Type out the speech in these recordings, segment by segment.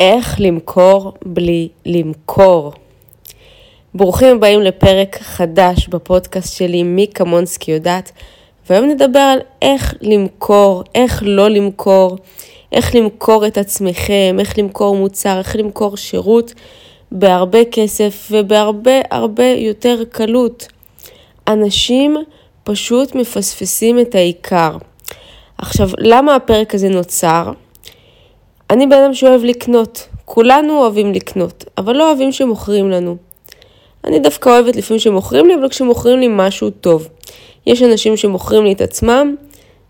איך למכור בלי למכור. ברוכים הבאים לפרק חדש בפודקאסט שלי, מי כמונסקי יודעת, והיום נדבר על איך למכור, איך לא למכור, איך למכור את עצמכם, איך למכור מוצר, איך למכור שירות בהרבה כסף ובהרבה הרבה יותר קלות. אנשים פשוט מפספסים את העיקר. עכשיו, למה הפרק הזה נוצר? אני בן אדם שאוהב לקנות, כולנו אוהבים לקנות, אבל לא אוהבים שמוכרים לנו. אני דווקא אוהבת לפעמים שמוכרים לי, אבל כשמוכרים לי משהו טוב. יש אנשים שמוכרים לי את עצמם,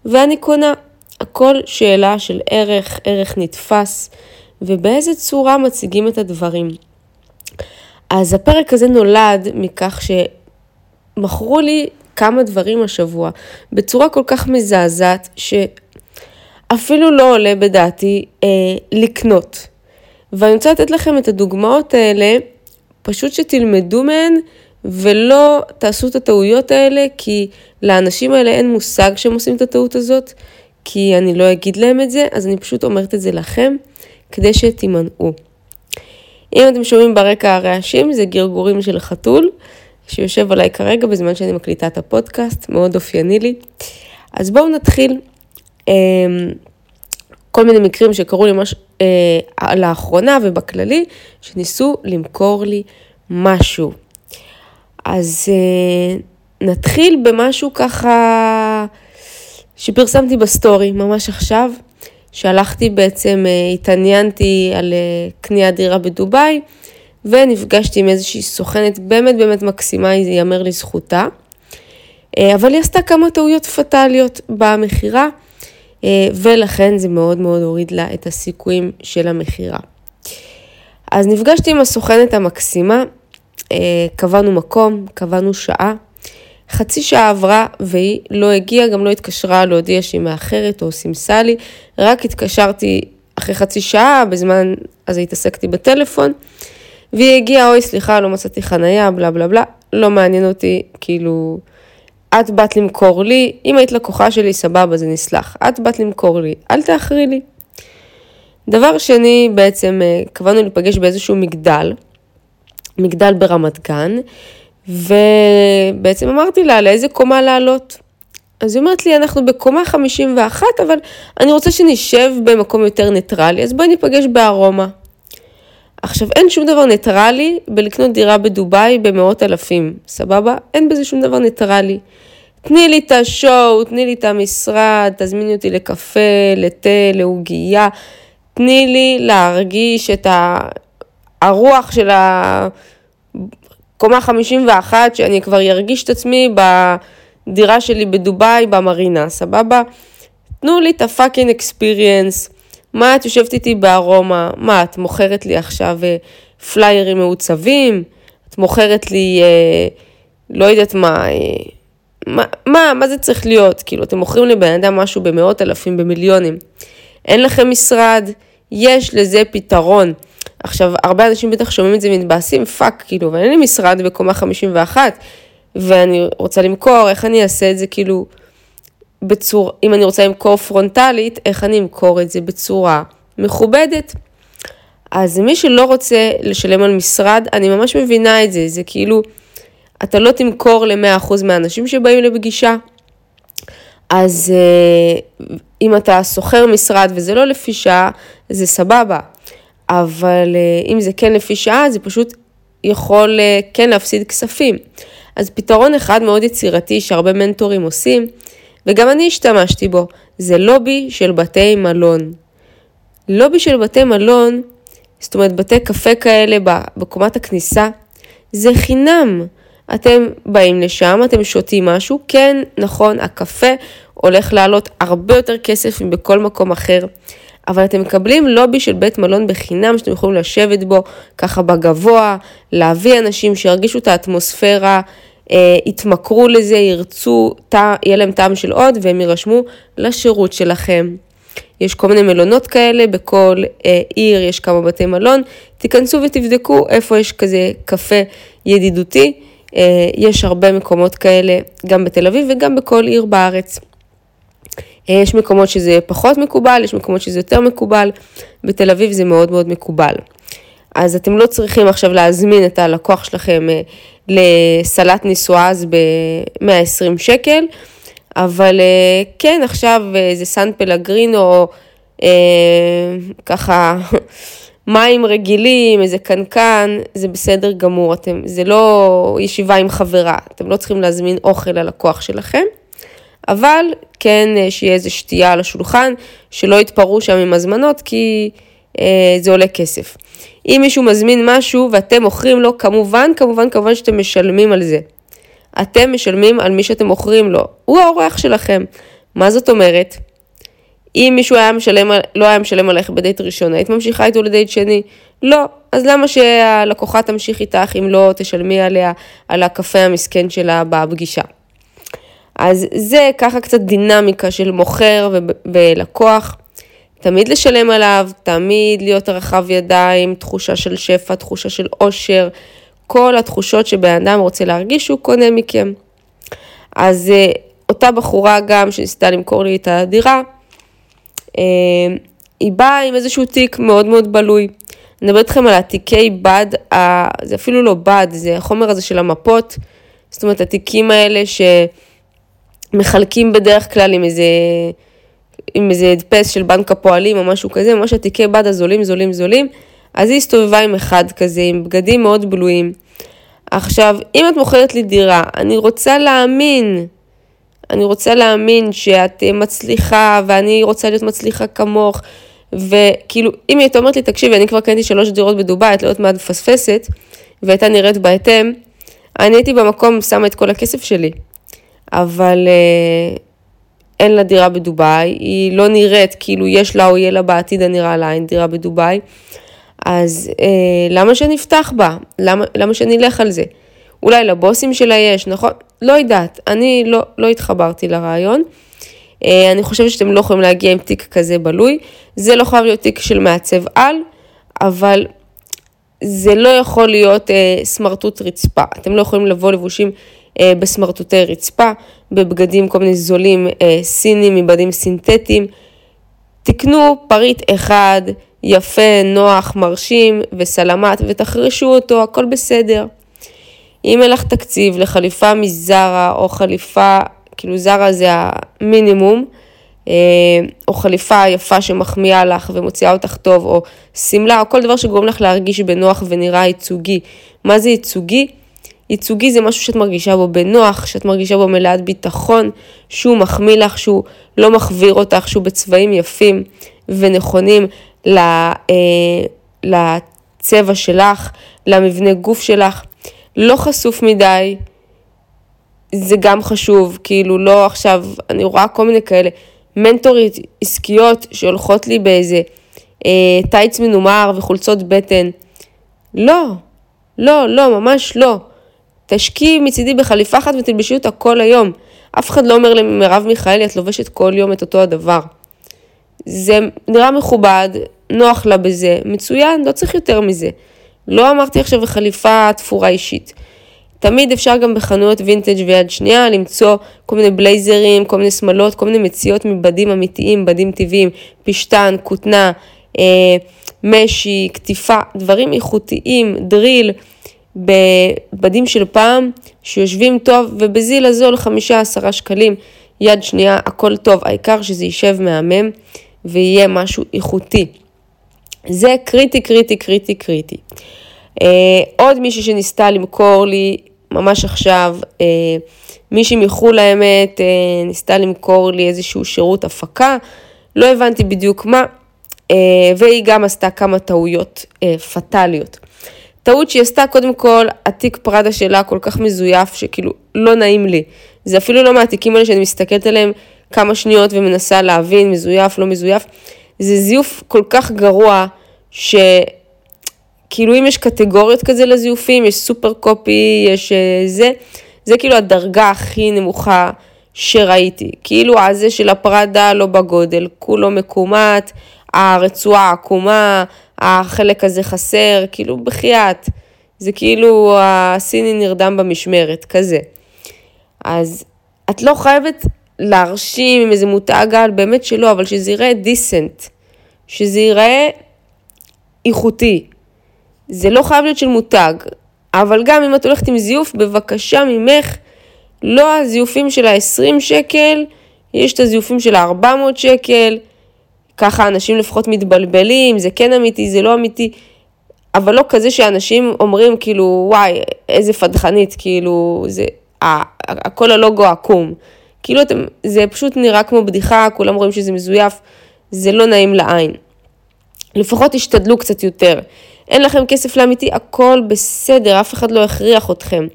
ואני קונה. הכל שאלה של ערך, ערך נתפס, ובאיזה צורה מציגים את הדברים. אז הפרק הזה נולד מכך שמכרו לי כמה דברים השבוע, בצורה כל כך מזעזעת, ש... אפילו לא עולה בדעתי אה, לקנות. ואני רוצה לתת לכם את הדוגמאות האלה, פשוט שתלמדו מהן ולא תעשו את הטעויות האלה, כי לאנשים האלה אין מושג שהם עושים את הטעות הזאת, כי אני לא אגיד להם את זה, אז אני פשוט אומרת את זה לכם, כדי שתימנעו. אם אתם שומעים ברקע הרעשים, זה גרגורים של חתול, שיושב עליי כרגע בזמן שאני מקליטה את הפודקאסט, מאוד אופייני לי. אז בואו נתחיל. אמ, כל מיני מקרים שקרו לי מש... אה, לאחרונה ובכללי, שניסו למכור לי משהו. אז אה, נתחיל במשהו ככה שפרסמתי בסטורי ממש עכשיו, שהלכתי בעצם, אה, התעניינתי על אה, קניית דירה בדובאי, ונפגשתי עם איזושהי סוכנת באמת באמת מקסימה, ייאמר לזכותה. אה, אבל היא עשתה כמה טעויות פטאליות במכירה. אה, ולכן זה מאוד מאוד הוריד לה את הסיכויים של המכירה. אז נפגשתי עם הסוכנת המקסימה, אה, קבענו מקום, קבענו שעה. חצי שעה עברה והיא לא הגיעה, גם לא התקשרה להודיע שהיא מאחרת או סימסה לי, רק התקשרתי אחרי חצי שעה, בזמן הזה התעסקתי בטלפון, והיא הגיעה, אוי סליחה, לא מצאתי חנייה, בלה בלה בלה, לא מעניין אותי, כאילו, את באת למכור לי, אם היית לקוחה שלי, סבבה, זה נסלח. את באת למכור לי, אל תאחרי לי. דבר שני, בעצם אה, קבענו להיפגש באיזשהו מגדל, מגדל ברמת גן, ובעצם אמרתי לה לאיזה קומה לעלות. אז היא אומרת לי, אנחנו בקומה 51, אבל אני רוצה שנשב במקום יותר ניטרלי, אז בואי ניפגש בארומה. עכשיו, אין שום דבר ניטרלי בלקנות דירה בדובאי במאות אלפים, סבבה? אין בזה שום דבר ניטרלי. תני לי את ה show, תני לי את המשרד, תזמיני אותי לקפה, לתה, לעוגייה. תני לי להרגיש את הרוח של הקומה 51, שאני כבר ארגיש את עצמי בדירה שלי בדובאי, במרינה, סבבה? תנו לי את הפאקינג אקספיריאנס. מה את יושבת איתי בארומה? מה, את מוכרת לי עכשיו אה, פליירים מעוצבים? את מוכרת לי, אה, לא יודעת מה, אה, מה, מה, מה זה צריך להיות? כאילו, אתם מוכרים לבן אדם משהו במאות אלפים, במיליונים. אין לכם משרד, יש לזה פתרון. עכשיו, הרבה אנשים בטח שומעים את זה מתבאסים, fuck, כאילו, אבל אין לי משרד בקומה 51, ואני רוצה למכור, איך אני אעשה את זה, כאילו, בצורה, אם אני רוצה למכור פרונטלית, איך אני אמכור את זה בצורה מכובדת. אז מי שלא רוצה לשלם על משרד, אני ממש מבינה את זה, זה כאילו, אתה לא תמכור ל-100% מהאנשים שבאים לפגישה. אז אה, אם אתה שוכר משרד וזה לא לפי שעה, זה סבבה. אבל אה, אם זה כן לפי שעה, זה פשוט יכול אה, כן להפסיד כספים. אז פתרון אחד מאוד יצירתי שהרבה מנטורים עושים, וגם אני השתמשתי בו, זה לובי של בתי מלון. לובי של בתי מלון, זאת אומרת בתי קפה כאלה בקומת הכניסה, זה חינם. אתם באים לשם, אתם שותים משהו, כן, נכון, הקפה הולך לעלות הרבה יותר כסף מבכל מקום אחר, אבל אתם מקבלים לובי של בית מלון בחינם שאתם יכולים לשבת בו ככה בגבוה, להביא אנשים שירגישו את האטמוספירה, יתמכרו לזה, ירצו, יהיה להם טעם של עוד והם יירשמו לשירות שלכם. יש כל מיני מלונות כאלה, בכל אה, עיר יש כמה בתי מלון, תיכנסו ותבדקו איפה יש כזה קפה ידידותי. אה, יש הרבה מקומות כאלה, גם בתל אביב וגם בכל עיר בארץ. יש מקומות שזה פחות מקובל, יש מקומות שזה יותר מקובל, בתל אביב זה מאוד מאוד מקובל. אז אתם לא צריכים עכשיו להזמין את הלקוח שלכם אה, לסלט נישואז ב-120 שקל, אבל אה, כן, עכשיו איזה סן פלגרינו, אה, ככה מים רגילים, איזה קנקן, זה בסדר גמור, אתם, זה לא ישיבה עם חברה, אתם לא צריכים להזמין אוכל ללקוח שלכם, אבל כן שיהיה איזה שתייה על השולחן, שלא יתפרעו שם עם הזמנות, כי אה, זה עולה כסף. אם מישהו מזמין משהו ואתם מוכרים לו, כמובן, כמובן, כמובן שאתם משלמים על זה. אתם משלמים על מי שאתם מוכרים לו, הוא האורח שלכם. מה זאת אומרת? אם מישהו היה משלם, לא היה משלם עליך בדייט ראשון, היית ממשיכה איתו לדייט שני? לא. אז למה שהלקוחה תמשיך איתך אם לא תשלמי עליה על הקפה המסכן שלה בפגישה? אז זה ככה קצת דינמיקה של מוכר ולקוח. תמיד לשלם עליו, תמיד להיות רחב ידיים, תחושה של שפע, תחושה של עושר, כל התחושות שבן אדם רוצה להרגיש שהוא קונה מכם. אז אה, אותה בחורה גם שניסתה למכור לי את הדירה, אה, היא באה עם איזשהו תיק מאוד מאוד בלוי. אני מדברת איתכם על התיקי בד, זה אפילו לא בד, זה החומר הזה של המפות, זאת אומרת התיקים האלה שמחלקים בדרך כלל עם איזה... עם איזה הדפס של בנק הפועלים או משהו כזה, ממש התיקי בד הזולים, זולים, זולים. אז היא הסתובבה עם אחד כזה, עם בגדים מאוד בלויים. עכשיו, אם את מוכרת לי דירה, אני רוצה להאמין, אני רוצה להאמין שאת מצליחה, ואני רוצה להיות מצליחה כמוך, וכאילו, אם היא הייתה אומרת לי, תקשיבי, אני כבר קניתי שלוש דירות בדובאי, את לא יודעת מה את מפספסת, והייתה נראית בהתאם, אני הייתי במקום שמה את כל הכסף שלי. אבל אה, אין לה דירה בדובאי, היא לא נראית כאילו יש לה או יהיה לה בעתיד הנראה לה, אין דירה בדובאי. אז אה, למה שנפתח בה? למה, למה שנלך על זה? אולי לבוסים שלה יש, נכון? לא יודעת, אני לא, לא התחברתי לרעיון. אה, אני חושבת שאתם לא יכולים להגיע עם תיק כזה בלוי. זה לא חייב להיות תיק של מעצב על, אבל זה לא יכול להיות אה, סמרטוט רצפה. אתם לא יכולים לבוא לבושים בסמרטוטי רצפה, בבגדים כל מיני זולים אה, סינים, מבדים סינתטיים. תקנו פריט אחד, יפה, נוח, מרשים וסלמת ותחרשו אותו, הכל בסדר. אם אין לך תקציב לחליפה מזרה או חליפה, כאילו זרה זה המינימום, אה, או חליפה יפה שמחמיאה לך ומוציאה אותך טוב, או שמלה, או כל דבר שגורם לך להרגיש בנוח ונראה ייצוגי. מה זה ייצוגי? ייצוגי זה משהו שאת מרגישה בו בנוח, שאת מרגישה בו מלאת ביטחון, שהוא מחמיא לך, שהוא לא מחוויר אותך, שהוא בצבעים יפים ונכונים אה, לצבע שלך, למבנה גוף שלך. לא חשוף מדי, זה גם חשוב, כאילו לא עכשיו, אני רואה כל מיני כאלה מנטורית עסקיות שהולכות לי באיזה אה, טייץ מנומר וחולצות בטן. לא, לא, לא, ממש לא. תשקיעי מצידי בחליפה אחת ותלבשי אותה כל היום. אף אחד לא אומר למרב מיכאלי, את לובשת כל יום את אותו הדבר. זה נראה מכובד, נוח לה בזה, מצוין, לא צריך יותר מזה. לא אמרתי עכשיו חליפה תפורה אישית. תמיד אפשר גם בחנויות וינטג' ויד שנייה למצוא כל מיני בלייזרים, כל מיני שמלות, כל מיני מציאות מבדים אמיתיים, בדים טבעיים, פשטן, כותנה, אה, משי, קטיפה, דברים איכותיים, דריל. בבדים של פעם, שיושבים טוב, ובזיל הזול חמישה עשרה שקלים, יד שנייה, הכל טוב, העיקר שזה יישב מהמם ויהיה משהו איכותי. זה קריטי, קריטי, קריטי, קריטי. Uh, עוד מישהי שניסתה למכור לי ממש עכשיו, uh, מישהי מחו"ל האמת, uh, ניסתה למכור לי איזשהו שירות הפקה, לא הבנתי בדיוק מה, uh, והיא גם עשתה כמה טעויות uh, פטאליות. טעות שהיא עשתה, קודם כל, התיק פראדה שלה כל כך מזויף, שכאילו לא נעים לי. זה אפילו לא מהתיקים האלה שאני מסתכלת עליהם כמה שניות ומנסה להבין, מזויף, לא מזויף. זה זיוף כל כך גרוע, שכאילו אם יש קטגוריות כזה לזיופים, יש סופר קופי, יש uh, זה, זה כאילו הדרגה הכי נמוכה שראיתי. כאילו הזה של הפראדה לא בגודל, כולו מקומט, הרצועה עקומה, החלק הזה חסר, כאילו בחייאת, זה כאילו הסיני נרדם במשמרת, כזה. אז את לא חייבת להרשים עם איזה מותג על, באמת שלא, אבל שזה ייראה דיסנט, שזה ייראה איכותי. זה לא חייב להיות של מותג, אבל גם אם את הולכת עם זיוף, בבקשה ממך, לא הזיופים של ה-20 שקל, יש את הזיופים של ה-400 שקל, ככה אנשים לפחות מתבלבלים, זה כן אמיתי, זה לא אמיתי, אבל לא כזה שאנשים אומרים כאילו, וואי, איזה פדחנית, כאילו, זה, הכל הלוגו עקום. כאילו, אתם, זה פשוט נראה כמו בדיחה, כולם רואים שזה מזויף, זה לא נעים לעין. לפחות תשתדלו קצת יותר. אין לכם כסף לאמיתי, הכל בסדר, אף אחד לא הכריח אתכם.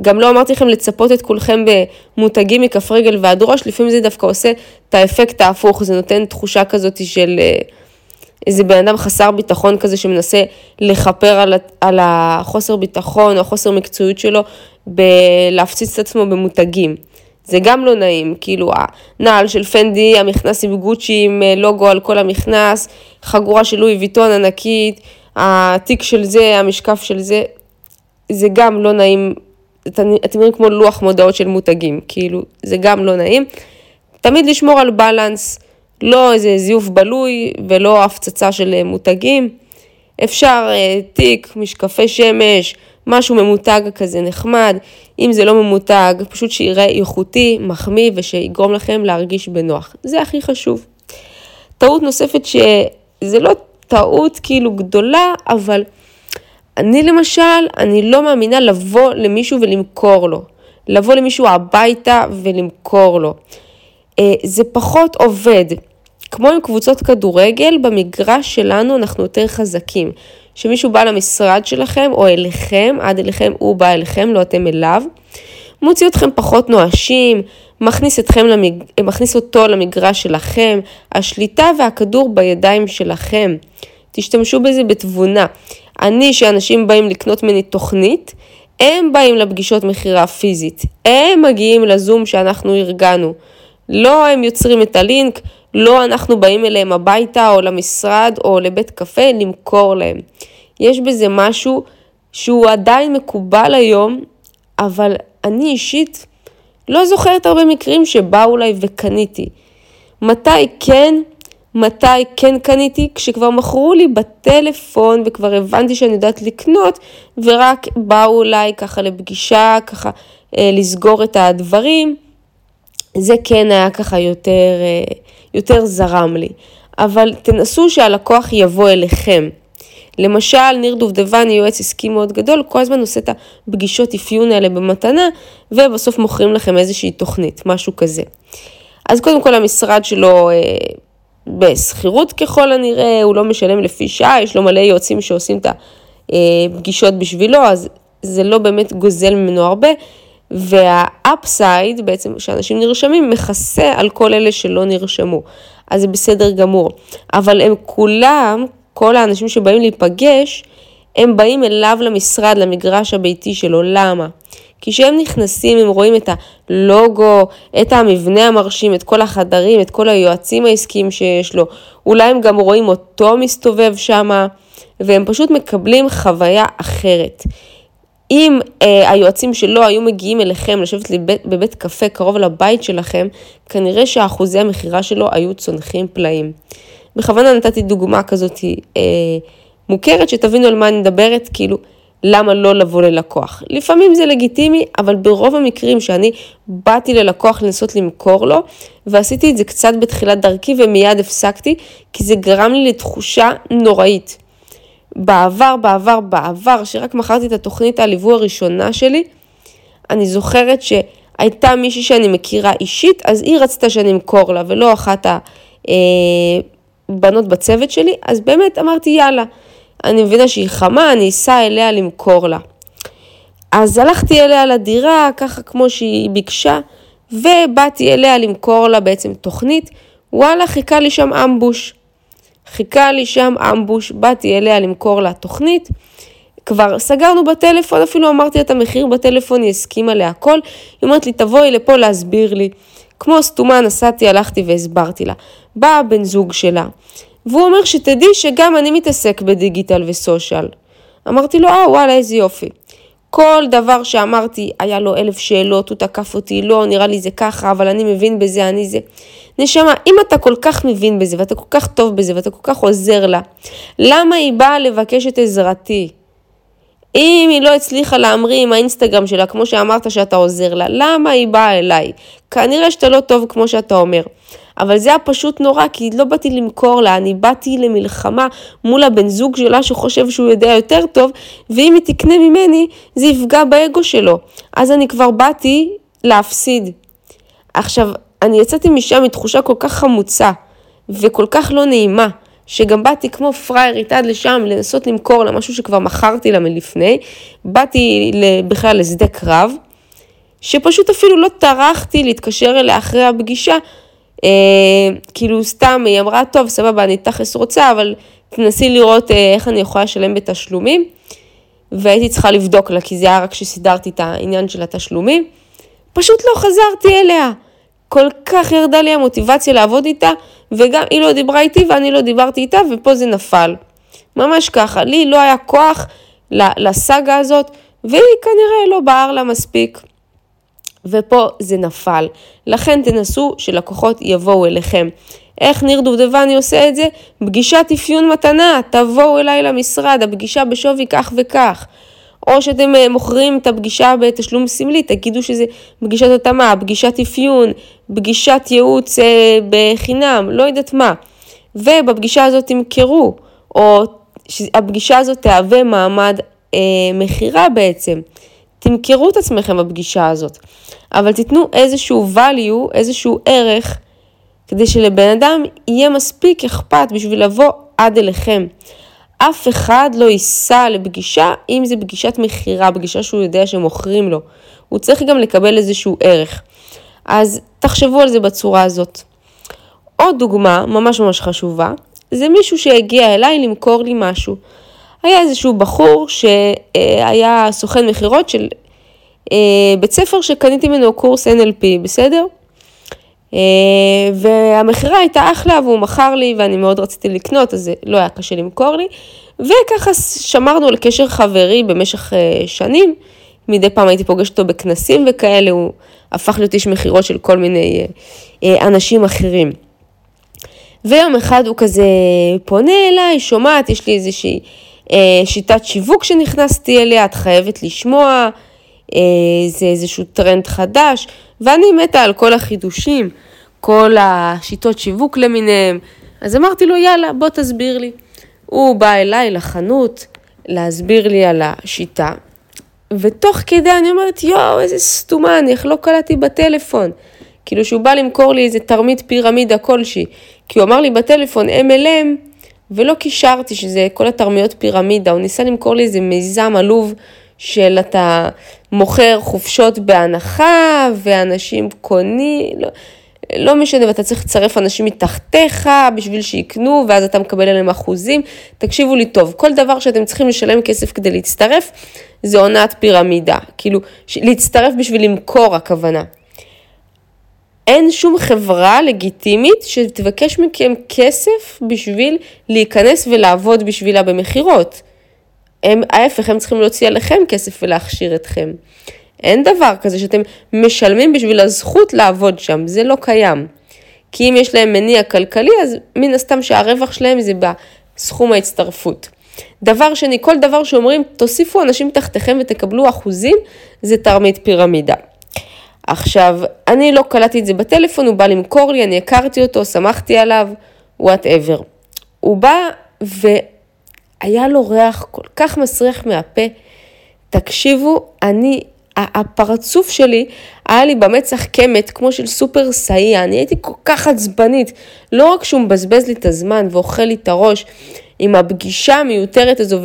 גם לא אמרתי לכם לצפות את כולכם במותגים מכף רגל ועד ראש, לפעמים זה דווקא עושה את האפקט ההפוך, זה נותן תחושה כזאת של אה, איזה בן אדם חסר ביטחון כזה שמנסה לכפר על, על החוסר ביטחון או החוסר מקצועיות שלו בלהפציץ את עצמו במותגים. זה גם לא נעים, כאילו הנעל של פנדי, המכנס עם גוצ'י עם אה, לוגו על כל המכנס, חגורה של לואי ויטון ענקית, התיק של זה, המשקף של זה, זה גם לא נעים, אתם נראים כמו לוח מודעות של מותגים, כאילו, זה גם לא נעים. תמיד לשמור על בלנס, לא איזה זיוף בלוי ולא הפצצה של אה, מותגים. אפשר אה, תיק, משקפי שמש, משהו ממותג כזה נחמד, אם זה לא ממותג, פשוט שיראה איכותי, מחמיא ושיגרום לכם להרגיש בנוח. זה הכי חשוב. טעות נוספת שזה לא טעות כאילו גדולה, אבל אני למשל, אני לא מאמינה לבוא למישהו ולמכור לו. לבוא למישהו הביתה ולמכור לו. אה, זה פחות עובד. כמו עם קבוצות כדורגל, במגרש שלנו אנחנו יותר חזקים. שמישהו בא למשרד שלכם או אליכם, עד אליכם הוא בא אליכם, לא אתם אליו, מוציא אתכם פחות נואשים, מכניס, אתכם למג... מכניס אותו למגרש שלכם, השליטה והכדור בידיים שלכם. תשתמשו בזה בתבונה. אני, שאנשים באים לקנות ממני תוכנית, הם באים לפגישות מכירה פיזית. הם מגיעים לזום שאנחנו ארגנו. לא הם יוצרים את הלינק, לא אנחנו באים אליהם הביתה או למשרד או לבית קפה למכור להם. יש בזה משהו שהוא עדיין מקובל היום, אבל אני אישית לא זוכרת הרבה מקרים שבאו אליי וקניתי. מתי כן? מתי כן קניתי? כשכבר מכרו לי בטלפון וכבר הבנתי שאני יודעת לקנות ורק באו אליי ככה לפגישה, ככה אה, לסגור את הדברים. זה כן היה ככה יותר, אה, יותר זרם לי. אבל תנסו שהלקוח יבוא אליכם. למשל, ניר דובדבן, יועץ עסקי מאוד גדול, כל הזמן עושה את הפגישות אפיון האלה במתנה, ובסוף מוכרים לכם איזושהי תוכנית, משהו כזה. אז קודם כל המשרד שלו אה, בשכירות ככל הנראה, הוא לא משלם לפי שעה, יש לו מלא יועצים שעושים את הפגישות בשבילו, אז זה לא באמת גוזל ממנו הרבה. והאפסייד, בעצם שאנשים נרשמים, מכסה על כל אלה שלא נרשמו. אז זה בסדר גמור. אבל הם כולם, כל האנשים שבאים להיפגש, הם באים אליו למשרד, למגרש הביתי שלו. למה? כי כשהם נכנסים, הם רואים את הלוגו, את המבנה המרשים, את כל החדרים, את כל היועצים העסקיים שיש לו. אולי הם גם רואים אותו מסתובב שם, והם פשוט מקבלים חוויה אחרת. אם אה, היועצים שלו היו מגיעים אליכם לשבת לבית, בבית קפה קרוב לבית שלכם, כנראה שאחוזי המכירה שלו היו צונחים פלאים. בכוונה נתתי דוגמה כזאת אה, מוכרת, שתבינו על מה אני מדברת, כאילו, למה לא לבוא ללקוח. לפעמים זה לגיטימי, אבל ברוב המקרים שאני באתי ללקוח לנסות למכור לו, ועשיתי את זה קצת בתחילת דרכי ומיד הפסקתי, כי זה גרם לי לתחושה נוראית. בעבר, בעבר, בעבר, שרק מכרתי את התוכנית הליווי הראשונה שלי, אני זוכרת שהייתה מישהי שאני מכירה אישית, אז היא רצתה שאני אמכור לה, ולא אחת הבנות אה, בצוות שלי, אז באמת אמרתי, יאללה, אני מבינה שהיא חמה, אני אסע אליה למכור לה. אז הלכתי אליה לדירה, ככה כמו שהיא ביקשה, ובאתי אליה למכור לה בעצם תוכנית, וואלה, חיכה לי שם אמבוש. חיכה לי שם אמבוש, באתי אליה למכור לה תוכנית. כבר סגרנו בטלפון, אפילו אמרתי את המחיר בטלפון, היא הסכימה להכל. היא אומרת לי, תבואי לפה להסביר לי. כמו סתומה נסעתי, הלכתי והסברתי לה. בא הבן זוג שלה, והוא אומר שתדעי שגם אני מתעסק בדיגיטל וסושיאל. אמרתי לו, אה, וואלה, איזה יופי. כל דבר שאמרתי, היה לו אלף שאלות, הוא תקף אותי, לא, נראה לי זה ככה, אבל אני מבין בזה, אני זה. נשמה, אם אתה כל כך מבין בזה, ואתה כל כך טוב בזה, ואתה כל כך עוזר לה, למה היא באה לבקש את עזרתי? אם היא לא הצליחה להמריא עם האינסטגרם שלה, כמו שאמרת שאתה עוזר לה, למה היא באה אליי? כנראה שאתה לא טוב כמו שאתה אומר. אבל זה היה פשוט נורא, כי לא באתי למכור לה, אני באתי למלחמה מול הבן זוג שלה שחושב שהוא יודע יותר טוב, ואם היא תקנה ממני, זה יפגע באגו שלו. אז אני כבר באתי להפסיד. עכשיו, אני יצאתי משם מתחושה כל כך חמוצה, וכל כך לא נעימה. שגם באתי כמו פריירית עד לשם לנסות למכור לה משהו שכבר מכרתי לה מלפני, באתי בכלל לשדה קרב, שפשוט אפילו לא טרחתי להתקשר אליה אחרי הפגישה, אה, כאילו סתם היא אמרה, טוב, סבבה, אני תכלס רוצה, אבל תנסי לראות אה, איך אני יכולה לשלם בתשלומים, והייתי צריכה לבדוק לה, כי זה היה רק כשסידרתי את העניין של התשלומים, פשוט לא חזרתי אליה. כל כך ירדה לי המוטיבציה לעבוד איתה, וגם היא לא דיברה איתי ואני לא דיברתי איתה, ופה זה נפל. ממש ככה, לי לא היה כוח לסאגה הזאת, והיא כנראה לא בער לה מספיק. ופה זה נפל. לכן תנסו שלקוחות יבואו אליכם. איך ניר דובדבני עושה את זה? פגישת אפיון מתנה, תבואו אליי למשרד, הפגישה בשווי כך וכך. או שאתם אה, מוכרים את הפגישה בתשלום סמלי, תגידו שזה פגישת התאמה, פגישת אפיון, פגישת ייעוץ אה, בחינם, לא יודעת מה. ובפגישה הזאת תמכרו, או שהפגישה הזאת תהווה מעמד אה, מכירה בעצם. תמכרו את עצמכם בפגישה הזאת, אבל תיתנו איזשהו value, איזשהו ערך, כדי שלבן אדם יהיה מספיק אכפת בשביל לבוא עד אליכם. אף אחד לא ייסע לפגישה אם זה פגישת מכירה, פגישה שהוא יודע שמוכרים לו. הוא צריך גם לקבל איזשהו ערך. אז תחשבו על זה בצורה הזאת. עוד דוגמה ממש ממש חשובה, זה מישהו שהגיע אליי למכור לי משהו. היה איזשהו בחור שהיה סוכן מכירות של אה, בית ספר שקניתי ממנו קורס NLP, בסדר? אה, והמכירה הייתה אחלה והוא מכר לי ואני מאוד רציתי לקנות, אז זה לא היה קשה למכור לי. וככה שמרנו על קשר חברי במשך אה, שנים. מדי פעם הייתי פוגשת אותו בכנסים וכאלה, הוא הפך להיות איש מכירות של כל מיני אנשים אחרים. ויום אחד הוא כזה פונה אליי, שומעת, יש לי איזושהי שיטת שיווק שנכנסתי אליה, את חייבת לשמוע, זה איזשהו טרנד חדש, ואני מתה על כל החידושים, כל השיטות שיווק למיניהם. אז אמרתי לו, יאללה, בוא תסביר לי. הוא בא אליי לחנות להסביר לי על השיטה, ותוך כדי אני אומרת, יואו, איזה סתומן, איך לא קלטתי בטלפון. כאילו שהוא בא למכור לי איזה תרמית פירמידה כלשהי, כי הוא אמר לי בטלפון MLM, ולא קישרתי שזה כל התרמיות פירמידה, הוא ניסה למכור לי איזה מיזם עלוב של אתה מוכר חופשות בהנחה, ואנשים קונים, לא, לא משנה, ואתה צריך לצרף אנשים מתחתיך בשביל שיקנו, ואז אתה מקבל עליהם אחוזים. תקשיבו לי טוב, כל דבר שאתם צריכים לשלם כסף כדי להצטרף, זה עונת פירמידה. כאילו, להצטרף בשביל למכור הכוונה. אין שום חברה לגיטימית שתבקש מכם כסף בשביל להיכנס ולעבוד בשבילה במכירות. הם, ההפך, הם צריכים להוציא עליכם כסף ולהכשיר אתכם. אין דבר כזה שאתם משלמים בשביל הזכות לעבוד שם, זה לא קיים. כי אם יש להם מניע כלכלי, אז מן הסתם שהרווח שלהם זה בסכום ההצטרפות. דבר שני, כל דבר שאומרים, תוסיפו אנשים תחתיכם ותקבלו אחוזים, זה תרמית פירמידה. עכשיו, אני לא קלטתי את זה בטלפון, הוא בא למכור לי, אני הכרתי אותו, שמחתי עליו, וואטאבר. הוא בא והיה לו ריח כל כך מסריח מהפה. תקשיבו, אני הפרצוף שלי היה לי במצח קמת כמו של סופר סאייה, אני הייתי כל כך עצבנית, לא רק שהוא מבזבז לי את הזמן ואוכל לי את הראש עם הפגישה המיותרת הזו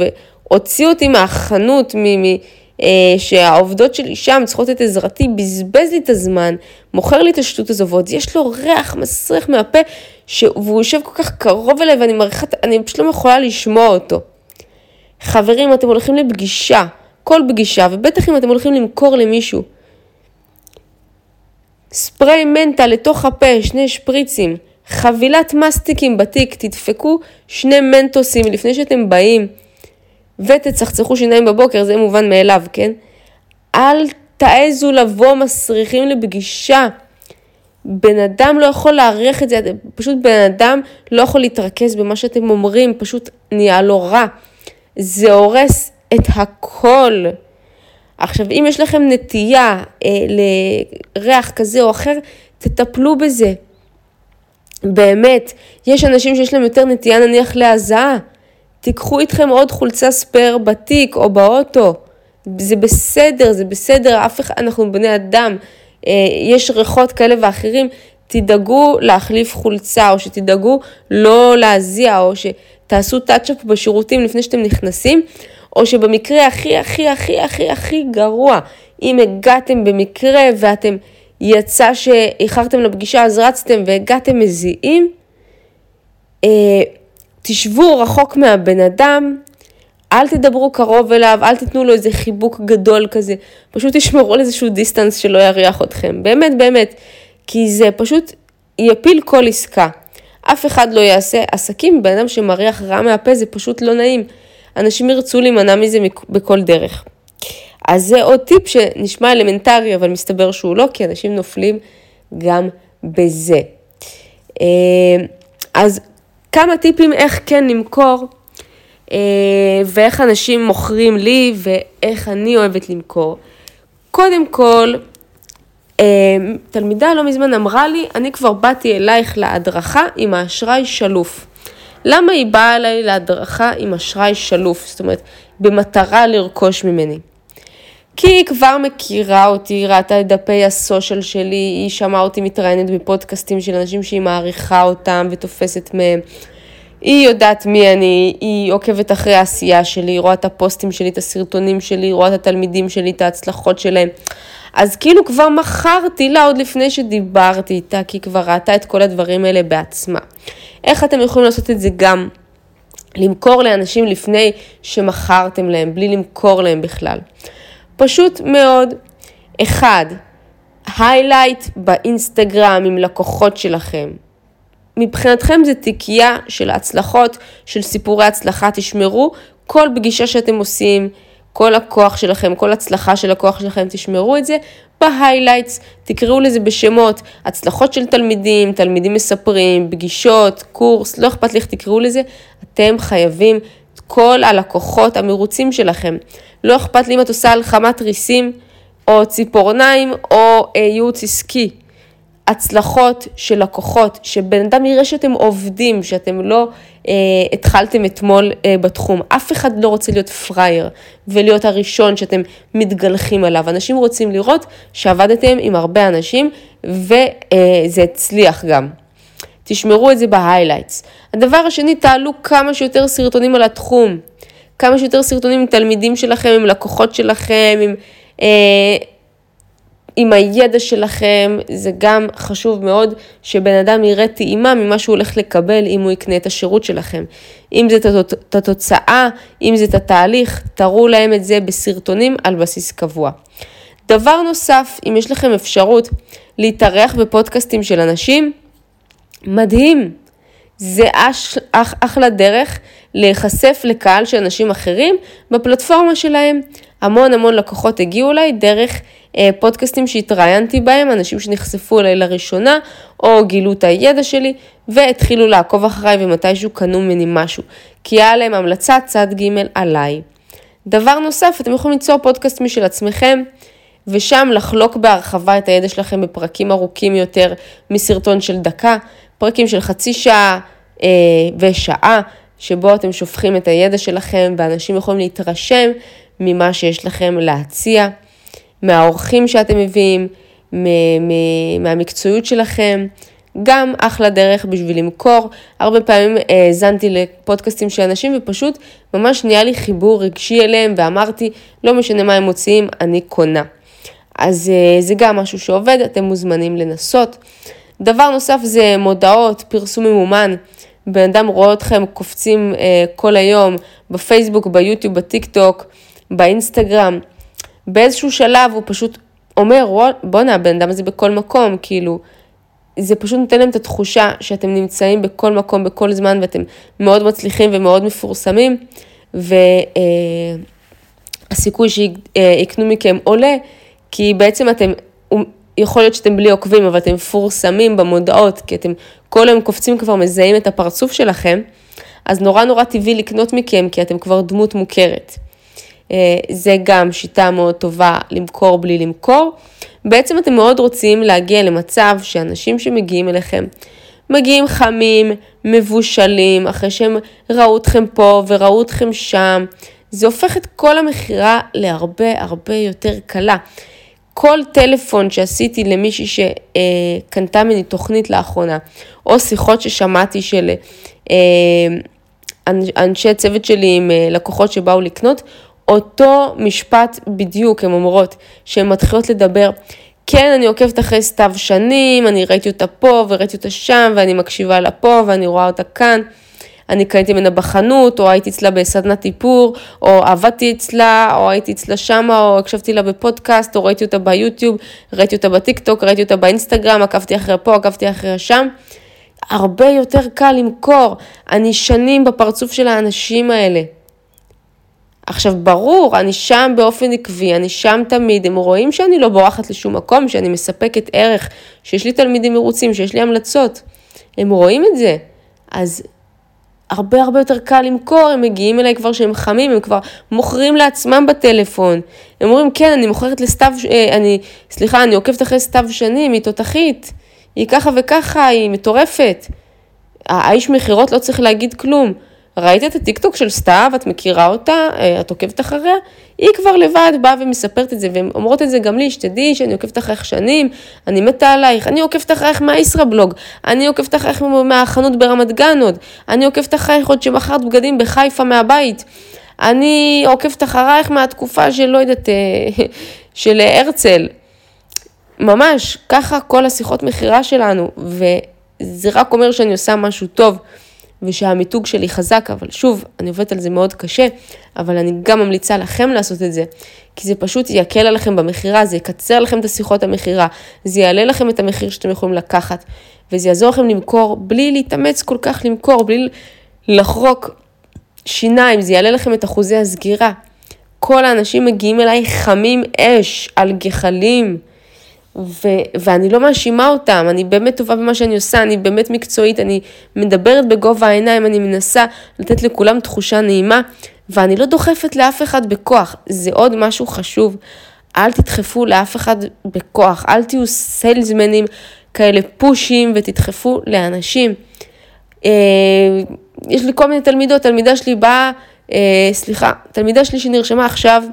והוציא אותי מהחנות, מ- מ- שהעובדות שלי שם צריכות את עזרתי, בזבז לי את הזמן, מוכר לי את השטות הזו, ועוד יש לו ריח מסריח מהפה, ש... והוא יושב כל כך קרוב אליי ואני מריחה, אני פשוט לא יכולה לשמוע אותו. חברים, אתם הולכים לפגישה. כל פגישה, ובטח אם אתם הולכים למכור למישהו. ספרי מנטה לתוך הפה, שני שפריצים, חבילת מסטיקים בתיק, תדפקו שני מנטוסים לפני שאתם באים ותצחצחו שיניים בבוקר, זה מובן מאליו, כן? אל תעזו לבוא מסריחים לפגישה. בן אדם לא יכול להעריך את זה, פשוט בן אדם לא יכול להתרכז במה שאתם אומרים, פשוט נהיה לו רע. זה הורס את הכל. עכשיו, אם יש לכם נטייה אה, לריח כזה או אחר, תטפלו בזה. באמת, יש אנשים שיש להם יותר נטייה נניח להזעה. תיקחו איתכם עוד חולצה ספייר בתיק או באוטו. זה בסדר, זה בסדר, אף אחד, אנחנו בני אדם, אה, יש ריחות כאלה ואחרים, תדאגו להחליף חולצה, או שתדאגו לא להזיע, או שתעשו טאצ'אפ בשירותים לפני שאתם נכנסים, או שבמקרה הכי הכי הכי הכי הכי גרוע, אם הגעתם במקרה ואתם יצא שאיחרתם לפגישה אז רצתם והגעתם מזיעים, אה, תשבו רחוק מהבן אדם, אל תדברו קרוב אליו, אל תיתנו לו איזה חיבוק גדול כזה, פשוט תשמרו על איזשהו distance שלא יריח אתכם, באמת באמת, כי זה פשוט יפיל כל עסקה. אף אחד לא יעשה עסקים בן אדם שמריח רע מהפה, זה פשוט לא נעים. אנשים ירצו להימנע מזה בכל דרך. אז זה עוד טיפ שנשמע אלמנטרי, אבל מסתבר שהוא לא, כי אנשים נופלים גם בזה. אה, אז כמה טיפים איך כן למכור, אה, ואיך אנשים מוכרים לי, ואיך אני אוהבת למכור. קודם כל, אה, תלמידה לא מזמן אמרה לי, אני כבר באתי אלייך להדרכה עם האשראי שלוף. למה היא באה אליי להדרכה עם אשראי שלוף? זאת אומרת, במטרה לרכוש ממני. כי היא כבר מכירה אותי, היא ראתה את דפי הסושיאל שלי, היא שמעה אותי מתראיינת בפודקאסטים של אנשים שהיא מעריכה אותם ותופסת מהם. היא יודעת מי אני, היא עוקבת אחרי העשייה שלי, היא רואה את הפוסטים שלי, את הסרטונים שלי, היא רואה את התלמידים שלי, את ההצלחות שלהם. אז כאילו כבר מכרתי לה עוד לפני שדיברתי איתה, כי היא כבר ראתה את כל הדברים האלה בעצמה. איך אתם יכולים לעשות את זה גם? למכור לאנשים לפני שמכרתם להם, בלי למכור להם בכלל. פשוט מאוד. אחד, היילייט באינסטגרם עם לקוחות שלכם. מבחינתכם זה תיקייה של הצלחות, של סיפורי הצלחה, תשמרו כל פגישה שאתם עושים, כל לקוח שלכם, כל הצלחה של לקוח שלכם, תשמרו את זה ב highlights, תקראו לזה בשמות, הצלחות של תלמידים, תלמידים מספרים, פגישות, קורס, לא אכפת לי איך תקראו לזה, אתם חייבים כל הלקוחות המרוצים שלכם. לא אכפת לי אם את עושה הרמת ריסים, או ציפורניים, או אה, ייעוץ עסקי. הצלחות של לקוחות, שבן אדם יראה שאתם עובדים, שאתם לא אה, התחלתם אתמול אה, בתחום. אף אחד לא רוצה להיות פראייר ולהיות הראשון שאתם מתגלחים עליו. אנשים רוצים לראות שעבדתם עם הרבה אנשים וזה אה, הצליח גם. תשמרו את זה ב highlights. הדבר השני, תעלו כמה שיותר סרטונים על התחום. כמה שיותר סרטונים עם תלמידים שלכם, עם לקוחות שלכם, עם... אה, עם הידע שלכם, זה גם חשוב מאוד שבן אדם יראה טעימה ממה שהוא הולך לקבל אם הוא יקנה את השירות שלכם. אם זה את התוצאה, אם זה את התהליך, תראו להם את זה בסרטונים על בסיס קבוע. דבר נוסף, אם יש לכם אפשרות להתארח בפודקאסטים של אנשים, מדהים. זה אש, אח, אחלה דרך להיחשף לקהל של אנשים אחרים בפלטפורמה שלהם. המון המון לקוחות הגיעו אליי דרך אה, פודקאסטים שהתראיינתי בהם, אנשים שנחשפו אליי לראשונה, או גילו את הידע שלי, והתחילו לעקוב אחריי ומתישהו קנו ממני משהו, כי היה להם המלצה צד ג' עליי. דבר נוסף, אתם יכולים ליצור פודקאסט משל עצמכם, ושם לחלוק בהרחבה את הידע שלכם בפרקים ארוכים יותר מסרטון של דקה, פרקים של חצי שעה אה, ושעה, שבו אתם שופכים את הידע שלכם ואנשים יכולים להתרשם ממה שיש לכם להציע. מהאורחים שאתם מביאים, מהמקצועיות שלכם. גם אחלה דרך בשביל למכור. הרבה פעמים האזנתי לפודקאסטים של אנשים ופשוט ממש נהיה לי חיבור רגשי אליהם ואמרתי, לא משנה מה הם מוציאים, אני קונה. אז אה, זה גם משהו שעובד, אתם מוזמנים לנסות. דבר נוסף זה מודעות, פרסום ממומן. בן אדם רואה אתכם קופצים אה, כל היום בפייסבוק, ביוטיוב, בטיק טוק, באינסטגרם. באיזשהו שלב הוא פשוט אומר, בואנה, הבן אדם הזה בכל מקום, כאילו, זה פשוט נותן להם את התחושה שאתם נמצאים בכל מקום, בכל זמן, ואתם מאוד מצליחים ומאוד מפורסמים, וזה הסיכוי שיקנו מכם עולה, כי בעצם אתם, יכול להיות שאתם בלי עוקבים, אבל אתם מפורסמים במודעות, כי אתם כל היום קופצים כבר מזהים את הפרצוף שלכם, אז נורא נורא טבעי לקנות מכם, כי אתם כבר דמות מוכרת. אה, זה גם שיטה מאוד טובה למכור בלי למכור. בעצם אתם מאוד רוצים להגיע למצב שאנשים שמגיעים אליכם, מגיעים חמים, מבושלים, אחרי שהם ראו אתכם פה וראו אתכם שם. זה הופך את כל המכירה להרבה הרבה יותר קלה. כל טלפון שעשיתי למישהי שקנתה ממני תוכנית לאחרונה, או שיחות ששמעתי של אה, אנשי צוות שלי עם אה, לקוחות שבאו לקנות, אותו משפט בדיוק, הן אומרות, שהן מתחילות לדבר. כן, אני עוקבת אחרי סתיו שנים, אני ראיתי אותה פה וראיתי אותה שם, ואני מקשיבה לה פה ואני רואה אותה כאן. אני קניתי ממנה בחנות, או הייתי אצלה בסדנת איפור, או עבדתי אצלה, או הייתי אצלה שמה, או הקשבתי לה בפודקאסט, או ראיתי אותה ביוטיוב, ראיתי אותה בטיקטוק, ראיתי אותה באינסטגרם, עקבתי אחריה פה, עקבתי אחריה שם. הרבה יותר קל למכור. אני שנים בפרצוף של האנשים האלה. עכשיו, ברור, אני שם באופן עקבי, אני שם תמיד, הם רואים שאני לא בורחת לשום מקום, שאני מספקת ערך, שיש לי תלמידים מרוצים, שיש לי המלצות. הם רואים את זה. אז הרבה הרבה יותר קל למכור, הם מגיעים אליי כבר שהם חמים, הם כבר מוכרים לעצמם בטלפון. הם אומרים, כן, אני מוכרת לסתיו, אה, אני, סליחה, אני עוקבת אחרי סתיו שנים, היא תותחית, היא ככה וככה, היא מטורפת. האיש מכירות לא צריך להגיד כלום. ראית את הטיקטוק של סתיו, את מכירה אותה, אה, את עוקבת אחריה? היא כבר לבד באה ומספרת את זה, והן אומרות את זה גם לי, שתדעי שאני עוקבת אחריך שנים, אני מתה עלייך, אני עוקבת אחרייך מהישראבלוג, אני עוקבת אחרייך מהחנות ברמת גן עוד, אני עוקבת אחרייך עוד שמכרת בגדים בחיפה מהבית, אני עוקבת אחרייך מהתקופה של לא יודעת, אה, של הרצל. ממש, ככה כל השיחות מכירה שלנו, וזה רק אומר שאני עושה משהו טוב. ושהמיתוג שלי חזק, אבל שוב, אני עובדת על זה מאוד קשה, אבל אני גם ממליצה לכם לעשות את זה, כי זה פשוט יקל עליכם במכירה, זה יקצר לכם את השיחות המכירה, זה יעלה לכם את המחיר שאתם יכולים לקחת, וזה יעזור לכם למכור בלי להתאמץ כל כך למכור, בלי לחרוק שיניים, זה יעלה לכם את אחוזי הסגירה. כל האנשים מגיעים אליי חמים אש, על גחלים. ו- ואני לא מאשימה אותם, אני באמת טובה במה שאני עושה, אני באמת מקצועית, אני מדברת בגובה העיניים, אני מנסה לתת לכולם תחושה נעימה, ואני לא דוחפת לאף אחד בכוח, זה עוד משהו חשוב. אל תדחפו לאף אחד בכוח, אל תהיו סיילסמנים כאלה פושים ותדחפו לאנשים. אה, יש לי כל מיני תלמידות, תלמידה שלי באה, אה, סליחה, תלמידה שלי שנרשמה עכשיו,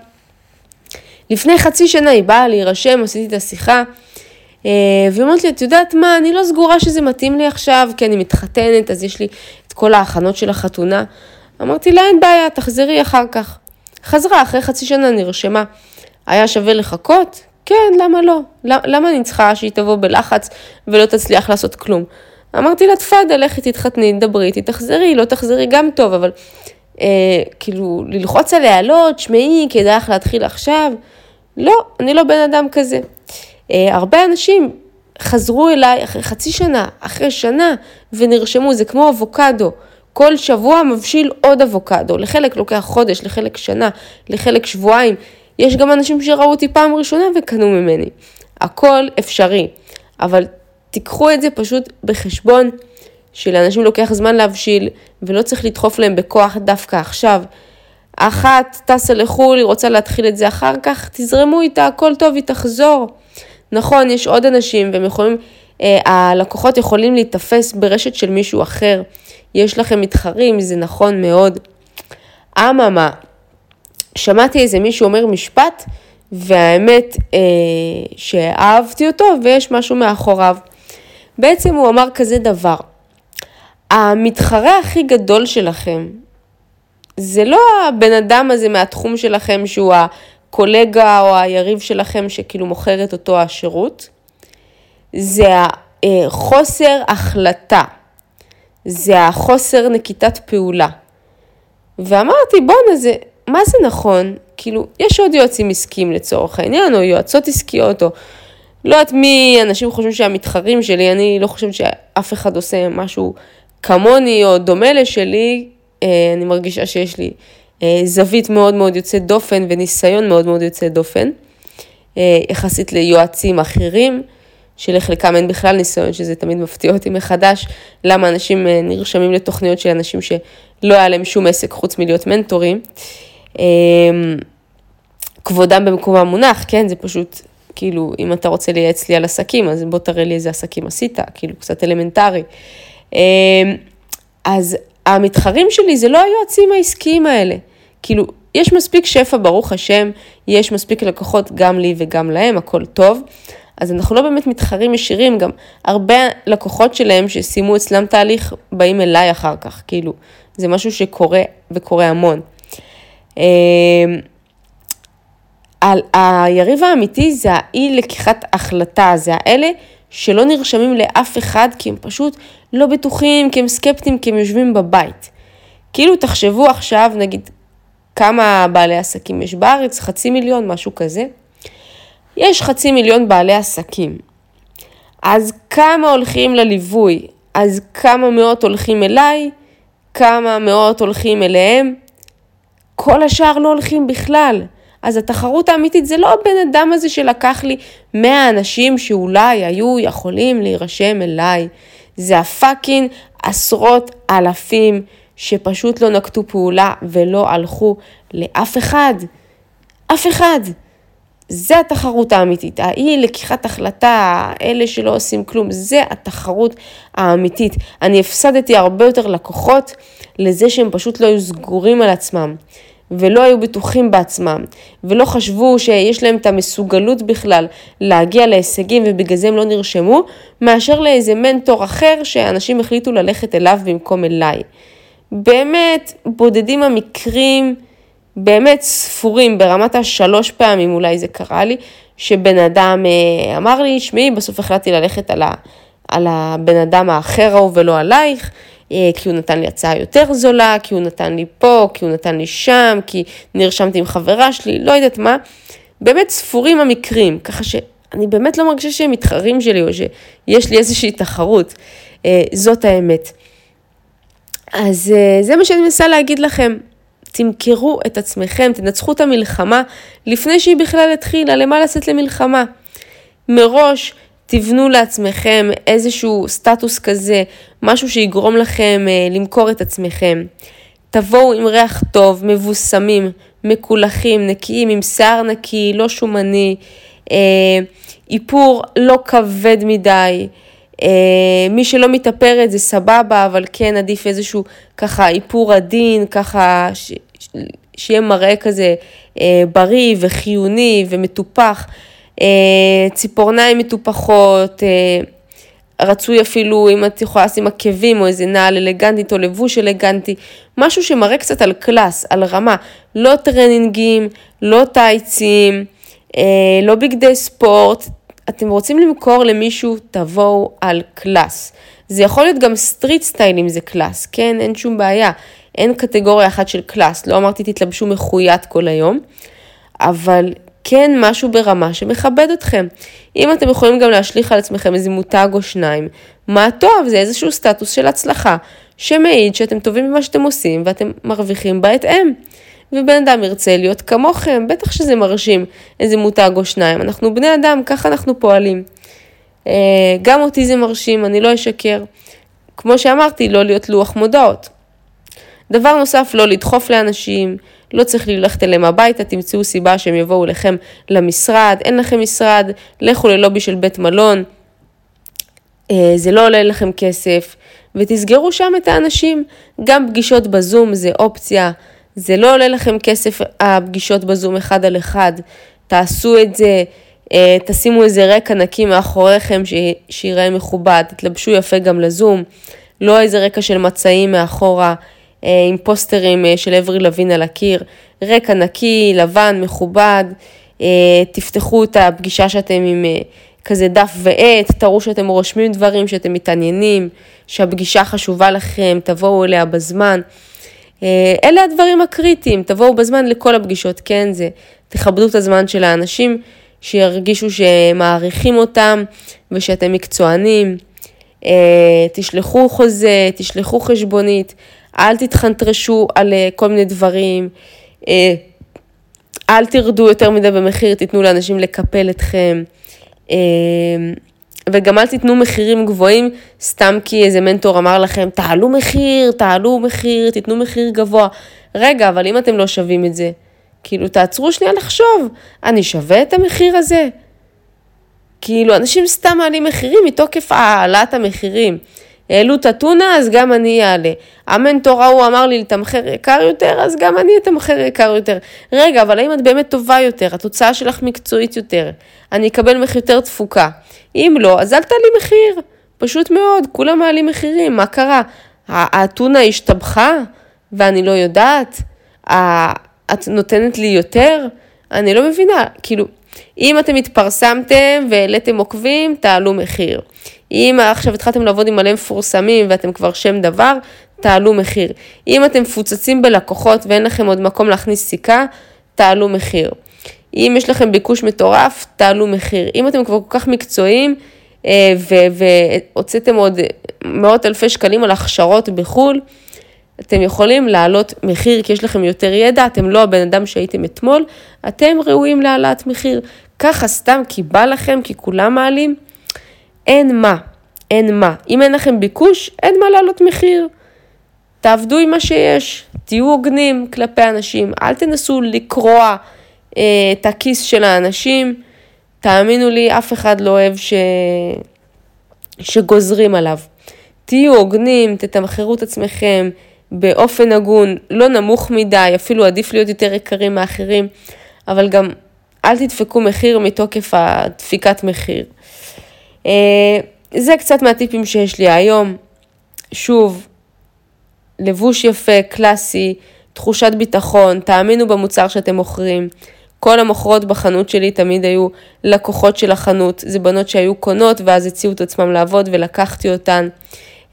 לפני חצי שנה היא באה להירשם, עשיתי את השיחה, אה, והיא אומרת לי, את יודעת מה, אני לא סגורה שזה מתאים לי עכשיו, כי אני מתחתנת, אז יש לי את כל ההכנות של החתונה. אמרתי לה, אין בעיה, תחזרי אחר כך. חזרה, אחרי חצי שנה נרשמה. היה שווה לחכות? כן, למה לא? למה אני צריכה שהיא תבוא בלחץ ולא תצליח לעשות כלום? אמרתי לה, תפאדה, לכי תתחתני, דברי איתי, תחזרי, לא תחזרי גם טוב, אבל אה, כאילו, ללחוץ עליה, לא, תשמעי, כדאי לך להתחיל עכשיו. לא, אני לא בן אדם כזה. אה, הרבה אנשים חזרו אליי אחרי חצי שנה, אחרי שנה, ונרשמו, זה כמו אבוקדו. כל שבוע מבשיל עוד אבוקדו, לחלק לוקח חודש, לחלק שנה, לחלק שבועיים. יש גם אנשים שראו אותי פעם ראשונה וקנו ממני. הכל אפשרי, אבל תיקחו את זה פשוט בחשבון. שלאנשים לוקח זמן להבשיל, ולא צריך לדחוף להם בכוח דווקא עכשיו. אחת טסה לחו"ל, היא רוצה להתחיל את זה אחר כך, תזרמו איתה, הכל טוב, היא תחזור. נכון, יש עוד אנשים, והם יכולים, אה, הלקוחות יכולים להיתפס ברשת של מישהו אחר. יש לכם מתחרים, זה נכון מאוד. אממה, שמעתי איזה מישהו אומר משפט, והאמת אה, שאהבתי אותו, ויש משהו מאחוריו. בעצם הוא אמר כזה דבר, המתחרה הכי גדול שלכם, זה לא הבן אדם הזה מהתחום שלכם שהוא הקולגה או היריב שלכם שכאילו מוכר את אותו השירות, זה החוסר החלטה, זה החוסר נקיטת פעולה. ואמרתי, בואנה, זה, מה זה נכון? כאילו, יש עוד יועצים עסקיים לצורך העניין, או יועצות עסקיות, או לא יודעת מי אנשים חושבים שהמתחרים שלי, אני לא חושבת שאף אחד עושה משהו כמוני או דומה לשלי, אה, אני מרגישה שיש לי זווית מאוד מאוד יוצאת דופן וניסיון מאוד מאוד יוצא דופן, יחסית ליועצים אחרים. שלחלקם אין בכלל ניסיון, שזה תמיד מפתיע אותי מחדש, למה אנשים נרשמים לתוכניות של אנשים שלא היה להם שום עסק חוץ מלהיות מנטורים. כבודם במקום המונח, כן? זה פשוט, כאילו, אם אתה רוצה לייעץ לי על עסקים, אז בוא תראה לי איזה עסקים עשית, כאילו, קצת אלמנטרי. אז המתחרים שלי זה לא היועצים העסקיים האלה. כאילו, יש מספיק שפע, ברוך השם, יש מספיק לקוחות גם לי וגם להם, הכל טוב. אז אנחנו לא באמת מתחרים ישירים, גם הרבה לקוחות שלהם שסיימו אצלם תהליך, באים אליי אחר כך, כאילו, זה משהו שקורה וקורה המון. אמ, על היריב האמיתי זה האי לקיחת החלטה, זה האלה שלא נרשמים לאף אחד כי הם פשוט לא בטוחים, כי הם סקפטיים, כי הם יושבים בבית. כאילו תחשבו עכשיו, נגיד, כמה בעלי עסקים יש בארץ, חצי מיליון, משהו כזה. יש חצי מיליון בעלי עסקים. אז כמה הולכים לליווי? אז כמה מאות הולכים אליי? כמה מאות הולכים אליהם? כל השאר לא הולכים בכלל. אז התחרות האמיתית זה לא הבן אדם הזה שלקח לי 100 אנשים שאולי היו יכולים להירשם אליי. זה הפאקינג עשרות אלפים שפשוט לא נקטו פעולה ולא הלכו לאף אחד. אף אחד. זה התחרות האמיתית, האי לקיחת החלטה, אלה שלא עושים כלום, זה התחרות האמיתית. אני הפסדתי הרבה יותר לקוחות לזה שהם פשוט לא היו סגורים על עצמם. ולא היו בטוחים בעצמם, ולא חשבו שיש להם את המסוגלות בכלל להגיע להישגים ובגלל זה הם לא נרשמו, מאשר לאיזה מנטור אחר שאנשים החליטו ללכת אליו במקום אליי. באמת, בודדים המקרים, באמת ספורים, ברמת השלוש פעמים אולי זה קרה לי, שבן אדם אה, אמר לי, שמעי, בסוף החלטתי ללכת על, ה, על הבן אדם האחר ההוא ולא עלייך. אה, כי הוא נתן לי הצעה יותר זולה, כי הוא נתן לי פה, כי הוא נתן לי שם, כי נרשמתי עם חברה שלי, לא יודעת מה. באמת ספורים המקרים, ככה שאני באמת לא מרגישה שהם מתחרים שלי או שיש לי איזושהי תחרות. אה, זאת האמת. אז אה, זה מה שאני מנסה להגיד לכם. תמכרו את עצמכם, תנצחו את המלחמה לפני שהיא בכלל התחילה, למה לצאת למלחמה? מראש תבנו לעצמכם איזשהו סטטוס כזה, משהו שיגרום לכם אה, למכור את עצמכם. תבואו עם ריח טוב, מבוסמים, מקולחים, נקיים, עם שיער נקי, לא שומני, אה, איפור לא כבד מדי. אה, מי שלא מתאפרת זה סבבה, אבל כן עדיף איזשהו ככה איפור עדין, ככה ש, שיהיה מראה כזה אה, בריא וחיוני ומטופח. אה, ציפורניים מטופחות, אה, רצוי אפילו אם את יכולה לשים עקבים או איזה נעל אלגנטית או לבוש אלגנטי, משהו שמראה קצת על קלאס, על רמה, לא טרנינגים, לא טייצים, אה, לא בגדי ספורט, אתם רוצים למכור למישהו, תבואו על קלאס. זה יכול להיות גם street style אם זה קלאס, כן? אין שום בעיה. אין קטגוריה אחת של קלאס, לא אמרתי תתלבשו מחויטת כל היום, אבל כן משהו ברמה שמכבד אתכם. אם אתם יכולים גם להשליך על עצמכם איזה מותג או שניים, מה טוב, זה איזשהו סטטוס של הצלחה, שמעיד שאתם טובים במה שאתם עושים ואתם מרוויחים בהתאם. ובן אדם ירצה להיות כמוכם, בטח שזה מרשים איזה מותג או שניים. אנחנו בני אדם, ככה אנחנו פועלים. אה, גם אותי זה מרשים, אני לא אשקר. כמו שאמרתי, לא להיות לוח מודעות. דבר נוסף, לא לדחוף לאנשים, לא צריך ללכת אליהם הביתה, תמצאו סיבה שהם יבואו אליכם למשרד, אין לכם משרד, לכו ללובי של בית מלון, אה, זה לא עולה לכם כסף, ותסגרו שם את האנשים. גם פגישות בזום זה אופציה, זה לא עולה לכם כסף הפגישות בזום אחד על אחד, תעשו את זה. אה, תשימו איזה רקע נקי מאחוריכם שיראה מכובד, תתלבשו יפה גם לזום, לא איזה רקע של מצעים מאחורה, עם פוסטרים אה, של אברי לוין על הקיר, רקע נקי, לבן, מכובד, אה, תפתחו את הפגישה שאתם עם כזה דף ועט, תראו שאתם רושמים דברים, שאתם מתעניינים, שהפגישה חשובה לכם, תבואו אליה בזמן. אלה הדברים הקריטיים, תבואו בזמן לכל הפגישות, כן, זה, תכבדו את הזמן של האנשים, שירגישו שמעריכים אותם ושאתם מקצוענים. תשלחו חוזה, תשלחו חשבונית, אל תתחנטרשו על אה, כל מיני דברים, אה, אל תרדו יותר מדי במחיר, תיתנו לאנשים לקפל אתכם. אה, וגם אל תיתנו מחירים גבוהים סתם כי איזה מנטור אמר לכם, תעלו מחיר, תעלו מחיר, תיתנו מחיר גבוה. רגע, אבל אם אתם לא שווים את זה, כאילו תעצרו שנייה לחשוב, אני שווה את המחיר הזה? כאילו, אנשים סתם מעלים מחירים מתוקף העלאת המחירים. העלו את הטונה, אז גם אני אעלה. המנטור ההוא אמר לי לתמחר יקר יותר, אז גם אני אתמחר יקר יותר. רגע, אבל האם את באמת טובה יותר? התוצאה שלך מקצועית יותר? אני אקבל ממך יותר תפוקה. אם לא, אז אל תעלי מחיר. פשוט מאוד, כולם מעלים מחירים, מה קרה? האתונה השתבחה ואני לא יודעת? את נותנת לי יותר? אני לא מבינה, כאילו, אם אתם התפרסמתם והעליתם עוקבים, תעלו מחיר. אם עכשיו התחלתם לעבוד עם מלא מפורסמים ואתם כבר שם דבר, תעלו מחיר. אם אתם מפוצצים בלקוחות ואין לכם עוד מקום להכניס סיכה, תעלו מחיר. אם יש לכם ביקוש מטורף, תעלו מחיר. אם אתם כבר כל כך מקצועיים אה, והוצאתם עוד מאות אלפי שקלים על הכשרות בחו"ל, אתם יכולים להעלות מחיר כי יש לכם יותר ידע, אתם לא הבן אדם שהייתם אתמול, אתם ראויים להעלאת מחיר. ככה סתם כי בא לכם, כי כולם מעלים, אין מה, אין מה. אם אין לכם ביקוש, אין מה להעלות מחיר. תעבדו עם מה שיש, תהיו הוגנים כלפי אנשים, אל תנסו לקרוע אה, את הכיס של האנשים. תאמינו לי, אף אחד לא אוהב ש... שגוזרים עליו. תהיו הוגנים, תתמחרו את עצמכם באופן הגון, לא נמוך מדי, אפילו עדיף להיות יותר יקרים מאחרים, אבל גם אל תדפקו מחיר מתוקף הדפיקת מחיר. אה, זה קצת מהטיפים שיש לי היום. שוב, לבוש יפה, קלאסי, תחושת ביטחון, תאמינו במוצר שאתם מוכרים. כל המוכרות בחנות שלי תמיד היו לקוחות של החנות, זה בנות שהיו קונות ואז הציעו את עצמם לעבוד ולקחתי אותן.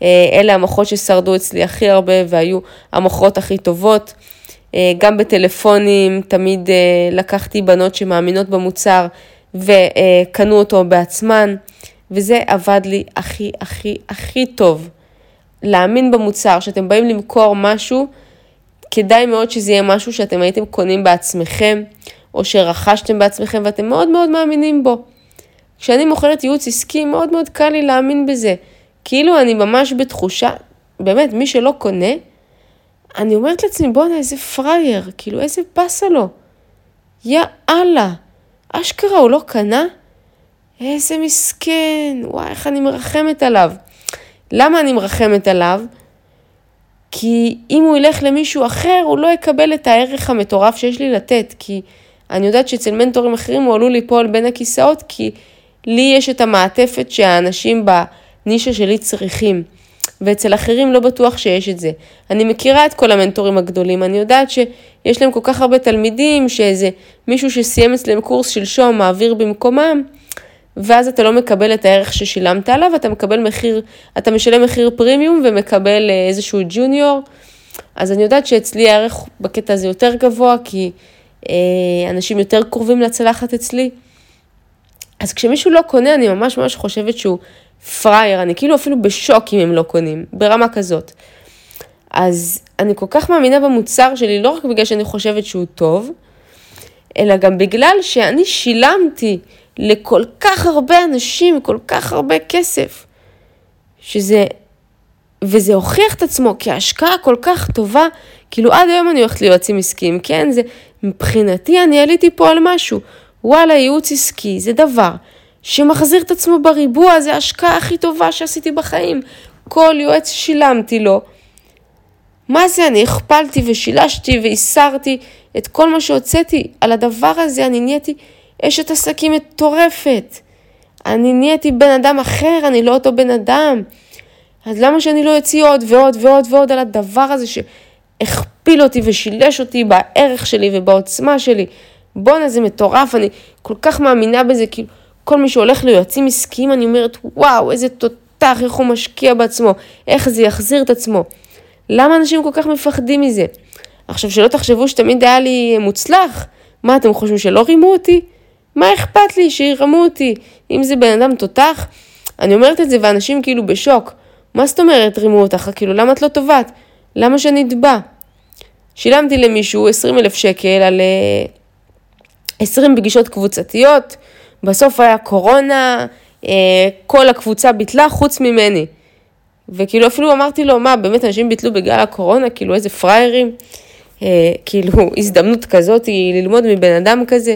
אה, אלה המוכרות ששרדו אצלי הכי הרבה והיו המוכרות הכי טובות. אה, גם בטלפונים תמיד לקחתי בנות שמאמינות במוצר וקנו אותו בעצמן. וזה עבד לי הכי הכי הכי טוב. להאמין במוצר, שאתם באים למכור משהו, כדאי מאוד שזה יהיה משהו שאתם הייתם קונים בעצמכם, או שרכשתם בעצמכם ואתם מאוד מאוד מאמינים בו. כשאני מוכרת ייעוץ עסקי, מאוד מאוד קל לי להאמין בזה. כאילו אני ממש בתחושה, באמת, מי שלא קונה, אני אומרת לעצמי, בואנה, איזה פראייר, כאילו, איזה באסה לו. יא אללה, אשכרה הוא לא קנה? איזה מסכן, וואי, איך אני מרחמת עליו. למה אני מרחמת עליו? כי אם הוא ילך למישהו אחר, הוא לא יקבל את הערך המטורף שיש לי לתת, כי אני יודעת שאצל מנטורים אחרים הוא עלול ליפול בין הכיסאות, כי לי יש את המעטפת שהאנשים בנישה שלי צריכים, ואצל אחרים לא בטוח שיש את זה. אני מכירה את כל המנטורים הגדולים, אני יודעת שיש להם כל כך הרבה תלמידים, שאיזה מישהו שסיים אצלם קורס שלשום מעביר במקומם, ואז אתה לא מקבל את הערך ששילמת עליו, אתה מקבל מחיר, אתה משלם מחיר פרימיום ומקבל אה, איזשהו ג'וניור. אז אני יודעת שאצלי הערך בקטע הזה יותר גבוה, כי אה, אנשים יותר קרובים לצלחת אצלי. אז כשמישהו לא קונה, אני ממש ממש חושבת שהוא פראייר, אני כאילו אפילו בשוק אם הם לא קונים, ברמה כזאת. אז אני כל כך מאמינה במוצר שלי, לא רק בגלל שאני חושבת שהוא טוב, אלא גם בגלל שאני שילמתי לכל כך הרבה אנשים, כל כך הרבה כסף, שזה, וזה הוכיח את עצמו כהשקעה כל כך טובה, כאילו עד היום אני הולכת ליועצים עסקיים, כן, זה, מבחינתי אני עליתי פה על משהו, וואלה, ייעוץ עסקי זה דבר שמחזיר את עצמו בריבוע, זה ההשקעה הכי טובה שעשיתי בחיים, כל יועץ שילמתי לו. מה זה, אני הכפלתי ושילשתי והסרתי את כל מה שהוצאתי על הדבר הזה, אני נהייתי אשת עסקים מטורפת. אני נהייתי בן אדם אחר, אני לא אותו בן אדם. אז למה שאני לא אציא עוד ועוד ועוד ועוד על הדבר הזה שהכפיל אותי ושילש אותי בערך שלי ובעוצמה שלי? בואנה, זה מטורף, אני כל כך מאמינה בזה, כאילו, כל מי שהולך ליועצים עסקיים, אני אומרת, וואו, איזה תותח, איך הוא משקיע בעצמו, איך זה יחזיר את עצמו. למה אנשים כל כך מפחדים מזה? עכשיו, שלא תחשבו שתמיד היה לי מוצלח. מה, אתם חושבים שלא רימו אותי? מה אכפת לי שירמו אותי? אם זה בן אדם תותח, אני אומרת את זה ואנשים כאילו בשוק. מה זאת אומרת רימו אותך? כאילו, למה את לא טובת? למה שאני אתבע? שילמתי למישהו 20 אלף שקל על 20 פגישות קבוצתיות, בסוף היה קורונה, כל הקבוצה ביטלה חוץ ממני. וכאילו אפילו אמרתי לו, מה, באמת אנשים ביטלו בגלל הקורונה? כאילו איזה פראיירים? אה, כאילו, הזדמנות כזאת היא ללמוד מבן אדם כזה,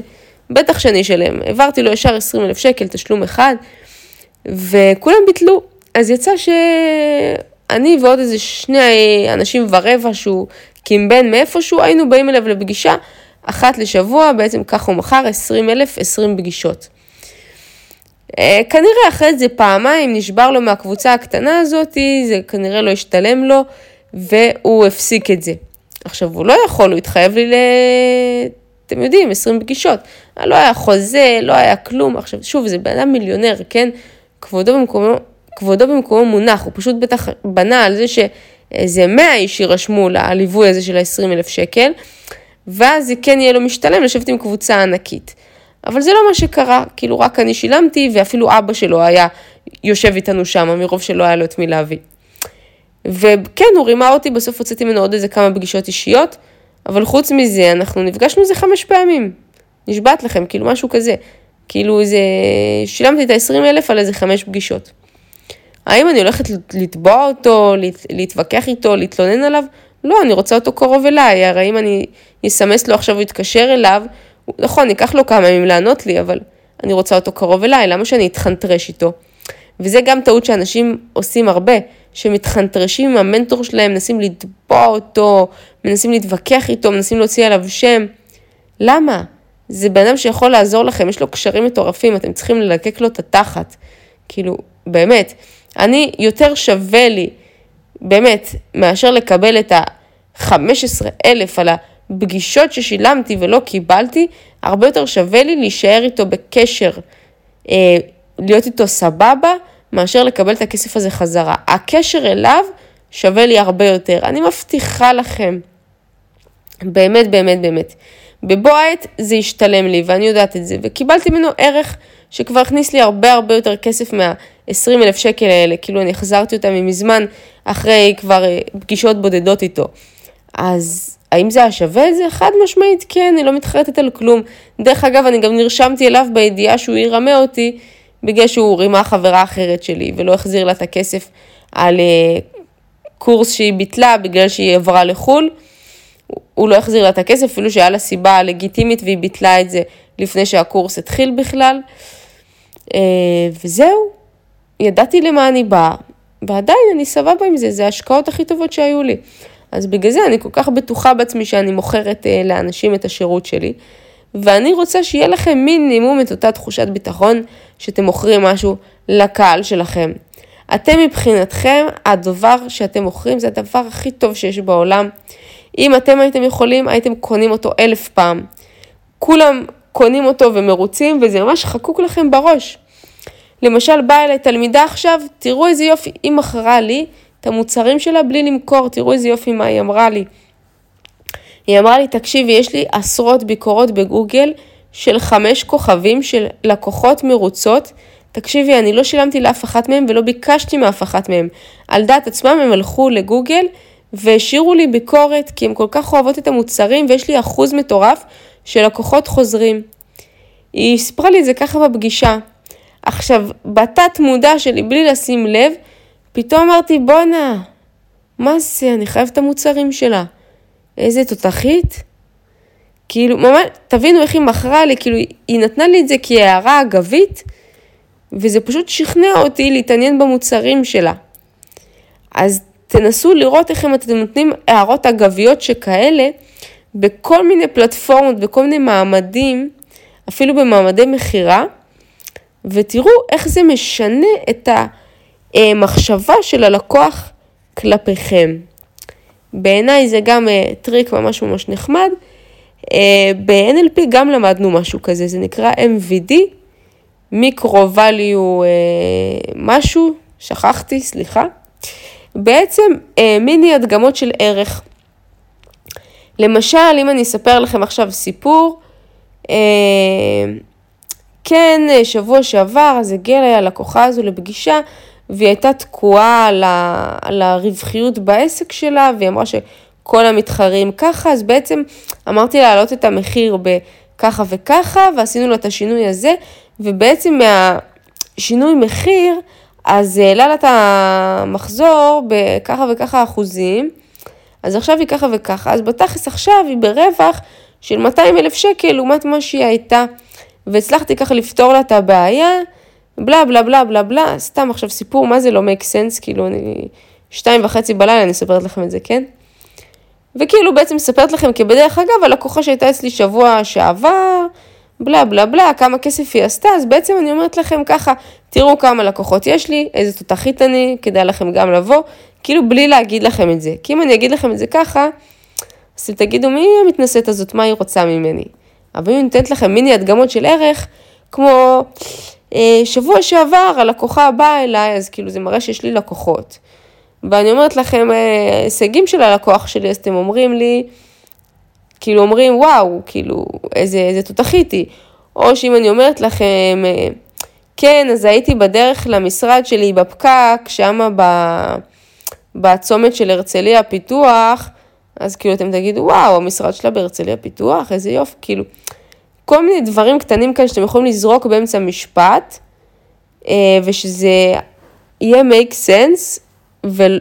בטח שאני אשלם. העברתי לו ישר 20 אלף שקל, תשלום אחד, וכולם ביטלו. אז יצא שאני ועוד איזה שני אנשים ורבע שהוא קימבן מאיפשהו, היינו באים אליו לפגישה אחת לשבוע, בעצם כך הוא מכר 20 אלף, 20 פגישות. אה, כנראה אחרי זה פעמיים נשבר לו מהקבוצה הקטנה הזאת, זה כנראה לא השתלם לו, והוא הפסיק את זה. עכשיו, הוא לא יכול, הוא התחייב לי ל... אתם יודעים, 20 פגישות. לא היה חוזה, לא היה כלום. עכשיו, שוב, זה בן אדם מיליונר, כן? כבודו במקומו, כבודו במקומו מונח, הוא פשוט בטח בנה על זה שאיזה 100 איש יירשמו לליווי הזה של ה-20 אלף שקל, ואז זה כן יהיה לו משתלם לשבת עם קבוצה ענקית. אבל זה לא מה שקרה, כאילו רק אני שילמתי, ואפילו אבא שלו היה יושב איתנו שם, מרוב שלא היה לו את מי להביא. וכן, הוא רימה אותי, בסוף הוצאתי ממנו עוד איזה כמה פגישות אישיות, אבל חוץ מזה, אנחנו נפגשנו איזה חמש פעמים. נשבעת לכם, כאילו משהו כזה. כאילו איזה, שילמתי את ה-20 אלף על איזה חמש פגישות. האם אני הולכת לתבוע אותו, להתווכח איתו, להתלונן עליו? לא, אני רוצה אותו קרוב אליי, הרי אם אני אסמס לו עכשיו, הוא יתקשר אליו, נכון, ייקח לו כמה ימים לענות לי, אבל אני רוצה אותו קרוב אליי, למה שאני אתחנטרש איתו? וזה גם טעות שאנשים עושים הרבה, שמתחנטרשים עם המנטור שלהם, מנסים לתבוע אותו, מנסים להתווכח איתו, מנסים להוציא עליו שם. למה? זה בן אדם שיכול לעזור לכם, יש לו קשרים מטורפים, אתם צריכים ללקק לו את התחת. כאילו, באמת, אני, יותר שווה לי, באמת, מאשר לקבל את ה-15 אלף על הפגישות ששילמתי ולא קיבלתי, הרבה יותר שווה לי להישאר איתו בקשר, אה, להיות איתו סבבה, מאשר לקבל את הכסף הזה חזרה. הקשר אליו שווה לי הרבה יותר. אני מבטיחה לכם, באמת, באמת, באמת. בבוא העת זה השתלם לי, ואני יודעת את זה, וקיבלתי ממנו ערך שכבר הכניס לי הרבה הרבה יותר כסף מה-20 אלף שקל האלה, כאילו אני החזרתי אותם מזמן, אחרי כבר אה, פגישות בודדות איתו. אז האם זה היה שווה את זה? חד משמעית כן, אני לא מתחרטת על כלום. דרך אגב, אני גם נרשמתי אליו בידיעה שהוא ירמה אותי, בגלל שהוא רימה חברה אחרת שלי ולא החזיר לה את הכסף על אה, קורס שהיא ביטלה בגלל שהיא עברה לחו"ל. הוא לא החזיר לה את הכסף, אפילו שהיה לה סיבה לגיטימית והיא ביטלה את זה לפני שהקורס התחיל בכלל. אה, וזהו, ידעתי למה אני באה, ועדיין אני סבבה עם זה, זה ההשקעות הכי טובות שהיו לי. אז בגלל זה אני כל כך בטוחה בעצמי שאני מוכרת אה, לאנשים את השירות שלי. ואני רוצה שיהיה לכם מינימום את אותה תחושת ביטחון שאתם מוכרים משהו לקהל שלכם. אתם מבחינתכם, הדבר שאתם מוכרים זה הדבר הכי טוב שיש בעולם. אם אתם הייתם יכולים, הייתם קונים אותו אלף פעם. כולם קונים אותו ומרוצים, וזה ממש חקוק לכם בראש. למשל, באה אליי תלמידה עכשיו, תראו איזה יופי, היא מכרה לי את המוצרים שלה בלי למכור, תראו איזה יופי מה היא אמרה לי. היא אמרה לי, תקשיבי, יש לי עשרות ביקורות בגוגל של חמש כוכבים של לקוחות מרוצות. תקשיבי, אני לא שילמתי לאף אחת מהם ולא ביקשתי מאף אחת מהם. על דעת עצמם הם הלכו לגוגל והשאירו לי ביקורת כי הן כל כך אוהבות את המוצרים ויש לי אחוז מטורף של לקוחות חוזרים. היא סיפרה לי את זה ככה בפגישה. עכשיו, בתת מודע שלי, בלי לשים לב, פתאום אמרתי, בואנה, מה זה, אני חייבת את המוצרים שלה. איזה תותחית. כאילו, ממש, תבינו איך היא מכרה לי, כאילו, היא נתנה לי את זה כהערה אגבית, וזה פשוט שכנע אותי להתעניין במוצרים שלה. אז תנסו לראות איך אתם נותנים הערות אגביות שכאלה, בכל מיני פלטפורמות, בכל מיני מעמדים, אפילו במעמדי מכירה, ותראו איך זה משנה את המחשבה של הלקוח כלפיכם. בעיניי זה גם uh, טריק ממש ממש נחמד. Uh, ב-NLP גם למדנו משהו כזה, זה נקרא MVD, מיקרו-value uh, משהו, שכחתי, סליחה. בעצם מיני הדגמות של ערך. למשל, אם אני אספר לכם עכשיו סיפור, כן, שבוע שעבר, אז הגיעה אליי הלקוחה הזו לפגישה, והיא הייתה תקועה על, ה, על הרווחיות בעסק שלה, והיא אמרה שכל המתחרים ככה, אז בעצם אמרתי לה להעלות את המחיר בככה וככה, ועשינו לה את השינוי הזה, ובעצם מהשינוי מחיר, אז העלה לה את המחזור בככה וככה אחוזים, אז עכשיו היא ככה וככה, אז בתכלס עכשיו היא ברווח של 200 אלף שקל לעומת מה שהיא הייתה, והצלחתי ככה לפתור לה את הבעיה, בלה בלה בלה בלה בלה, סתם עכשיו סיפור, מה זה לא make sense, כאילו אני שתיים וחצי בלילה אני אספרת לכם את זה, כן? וכאילו בעצם מספרת לכם כבדרך אגב, הלקוחה שהייתה אצלי שבוע שעבר, בלה בלה בלה, כמה כסף היא עשתה, אז בעצם אני אומרת לכם ככה, תראו כמה לקוחות יש לי, איזה תותחית אני, כדאי לכם גם לבוא, כאילו בלי להגיד לכם את זה. כי אם אני אגיד לכם את זה ככה, אז תגידו, מי המתנשאת הזאת, מה היא רוצה ממני? אבל אם אני נותנת לכם מיני הדגמות של ערך, כמו שבוע שעבר הלקוחה באה אליי, אז כאילו זה מראה שיש לי לקוחות. ואני אומרת לכם, אה, הישגים של הלקוח שלי, אז אתם אומרים לי, כאילו אומרים, וואו, כאילו, איזה, איזה תותחית היא. או שאם אני אומרת לכם, אה, כן, אז הייתי בדרך למשרד שלי בפקק, שמה ב... בצומת של הרצליה פיתוח, אז כאילו אתם תגידו, וואו, המשרד שלה בהרצליה פיתוח, איזה יופי, כאילו, כל מיני דברים קטנים כאלה שאתם יכולים לזרוק באמצע משפט, אה, ושזה יהיה make sense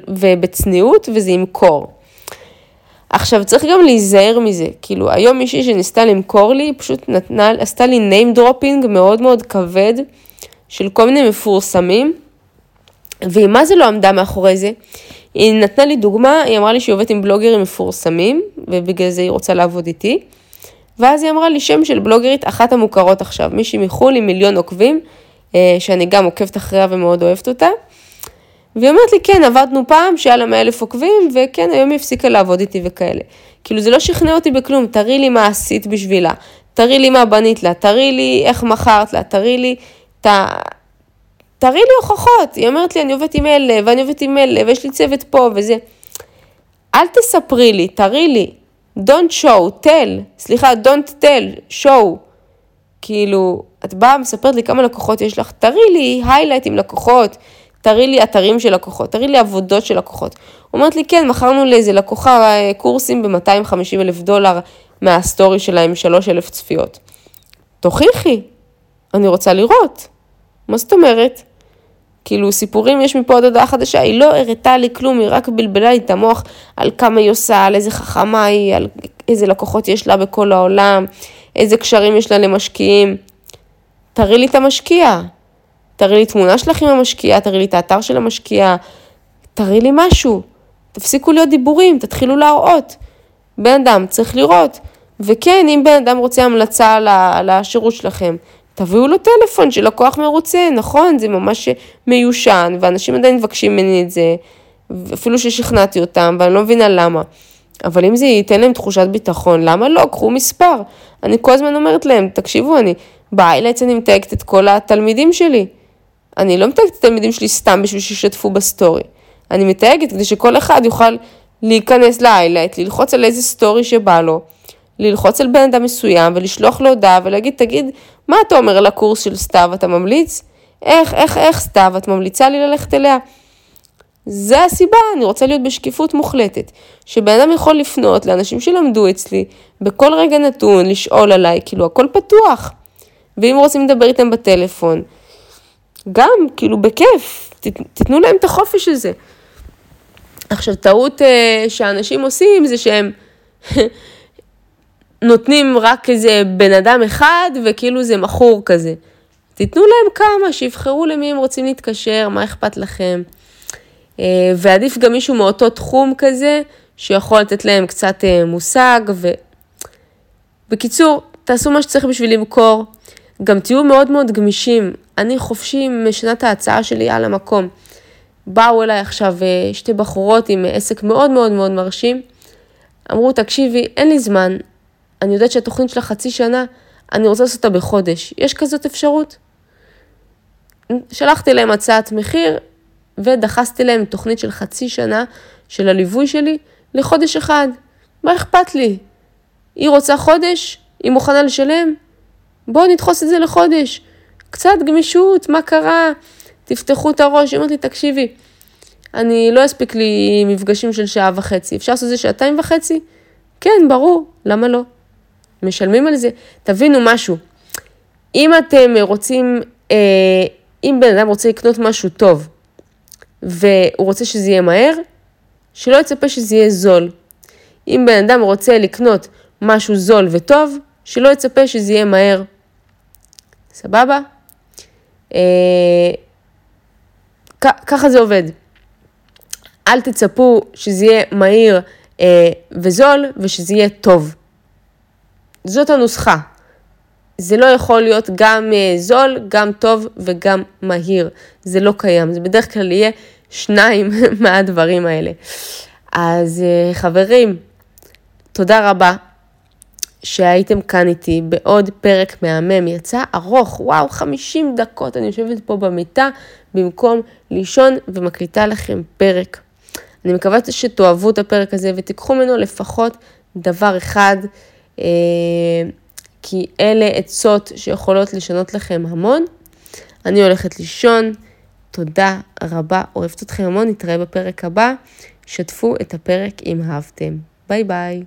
ובצניעות וזה ימכור. עכשיו צריך גם להיזהר מזה, כאילו היום מישהי שניסתה למכור לי, פשוט נתנה, עשתה לי name dropping מאוד מאוד כבד של כל מיני מפורסמים, והיא מה זה לא עמדה מאחורי זה? היא נתנה לי דוגמה, היא אמרה לי שהיא עובדת עם בלוגרים מפורסמים, ובגלל זה היא רוצה לעבוד איתי. ואז היא אמרה לי שם של בלוגרית, אחת המוכרות עכשיו, מישהי מחו"ל עם מיליון עוקבים, אה, שאני גם עוקבת אחריה ומאוד אוהבת אותה. והיא אומרת לי, כן, עבדנו פעם שהיה לה 100 אלף עוקבים, וכן, היום היא הפסיקה לעבוד איתי וכאלה. כאילו, זה לא שכנע אותי בכלום, תראי לי מה עשית בשבילה, תראי לי מה בנית לה, תראי לי איך מכרת לה, תראי לי ת... תראי לי הוכחות. היא אומרת לי, אני עובדת עם אלה, ואני עובדת עם אלה, ויש לי צוות פה וזה. אל תספרי לי, תראי לי. Don't show, tell. סליחה, don't tell, show. כאילו, את באה, מספרת לי כמה לקוחות יש לך, תראי לי highlight עם לקוחות, תראי לי אתרים של לקוחות, תראי לי עבודות של לקוחות. אומרת לי, כן, מכרנו לאיזה לקוחה אה, קורסים ב-250 אלף דולר מהסטורי שלהם, 3 אלף צפיות. תוכיחי, אני רוצה לראות. מה זאת אומרת? כאילו סיפורים יש מפה עד הודעה חדשה, היא לא הראתה לי כלום, היא רק בלבלה לי את המוח על כמה היא עושה, על איזה חכמה היא, על איזה לקוחות יש לה בכל העולם, איזה קשרים יש לה למשקיעים. תראי לי את המשקיע, תראי לי תמונה שלך עם המשקיע, תראי לי את האתר של המשקיע, תראי לי משהו. תפסיקו להיות דיבורים, תתחילו להראות. בן אדם צריך לראות. וכן, אם בן אדם רוצה המלצה לשירות שלכם, תביאו לו טלפון של לקוח מרוצה, נכון, זה ממש מיושן, ואנשים עדיין מבקשים ממני את זה, אפילו ששכנעתי אותם, ואני לא מבינה למה. אבל אם זה ייתן להם תחושת ביטחון, למה לא? קחו מספר. אני כל הזמן אומרת להם, תקשיבו, אני ב highlights אני מתייגת את כל התלמידים שלי. אני לא מתייגת את התלמידים שלי סתם בשביל שישתפו בסטורי. אני מתייגת כדי שכל אחד יוכל להיכנס ל highlight, ללחוץ על איזה סטורי שבא לו, ללחוץ על בן אדם מסוים ולשלוח לו הודעה ולהגיד, תגיד, מה אתה אומר על הקורס של סתיו, אתה ממליץ? איך, איך, איך סתיו, את ממליצה לי ללכת אליה? זה הסיבה, אני רוצה להיות בשקיפות מוחלטת. שבן אדם יכול לפנות לאנשים שלמדו אצלי, בכל רגע נתון, לשאול עליי, כאילו הכל פתוח. ואם רוצים לדבר איתם בטלפון, גם, כאילו, בכיף, תיתנו להם את החופש הזה. עכשיו, טעות uh, שאנשים עושים זה שהם נותנים רק איזה בן אדם אחד וכאילו זה מכור כזה. תיתנו להם כמה, שיבחרו למי הם רוצים להתקשר, מה אכפת לכם. אה, ועדיף גם מישהו מאותו תחום כזה, שיכול לתת להם קצת אה, מושג. ו... בקיצור, תעשו מה שצריך בשביל למכור. גם תהיו מאוד מאוד גמישים. אני חופשי משנה את ההצעה שלי על המקום. באו אליי עכשיו אה, שתי בחורות עם עסק מאוד מאוד מאוד מרשים. אמרו, תקשיבי, אין לי זמן, אני יודעת שהתוכנית שלה חצי שנה, אני רוצה לעשות אותה בחודש. יש כזאת אפשרות? שלחתי להם הצעת מחיר ודחסתי להם תוכנית של חצי שנה של הליווי שלי לחודש אחד. מה אכפת לי? היא רוצה חודש? היא מוכנה לשלם? בואו נדחוס את זה לחודש. קצת גמישות, מה קרה? תפתחו את הראש, היא אומרת לי, תקשיבי, אני לא אספיק לי מפגשים של שעה וחצי, אפשר לעשות את זה שעתיים וחצי? כן, ברור, למה לא? משלמים על זה. תבינו משהו, אם אתם רוצים, אה, אם בן אדם רוצה לקנות משהו טוב, והוא רוצה שזה יהיה מהר, שלא יצפה שזה יהיה זול. אם בן אדם רוצה לקנות משהו זול וטוב, שלא יצפה שזה יהיה מהר. סבבה? אה, ככה זה עובד. אל תצפו שזה יהיה מהיר אה, וזול ושזה יהיה טוב. זאת הנוסחה. זה לא יכול להיות גם אה, זול, גם טוב וגם מהיר. זה לא קיים, זה בדרך כלל יהיה שניים מהדברים האלה. אז אה, חברים, תודה רבה שהייתם כאן איתי בעוד פרק מהמם. יצא ארוך, וואו, 50 דקות אני יושבת פה במיטה במקום לישון ומקליטה לכם פרק. אני מקווה שתאהבו את הפרק הזה ותיקחו ממנו לפחות דבר אחד, כי אלה עצות שיכולות לשנות לכם המון. אני הולכת לישון, תודה רבה, אוהבת אתכם המון, נתראה בפרק הבא. שתפו את הפרק אם אהבתם. ביי ביי.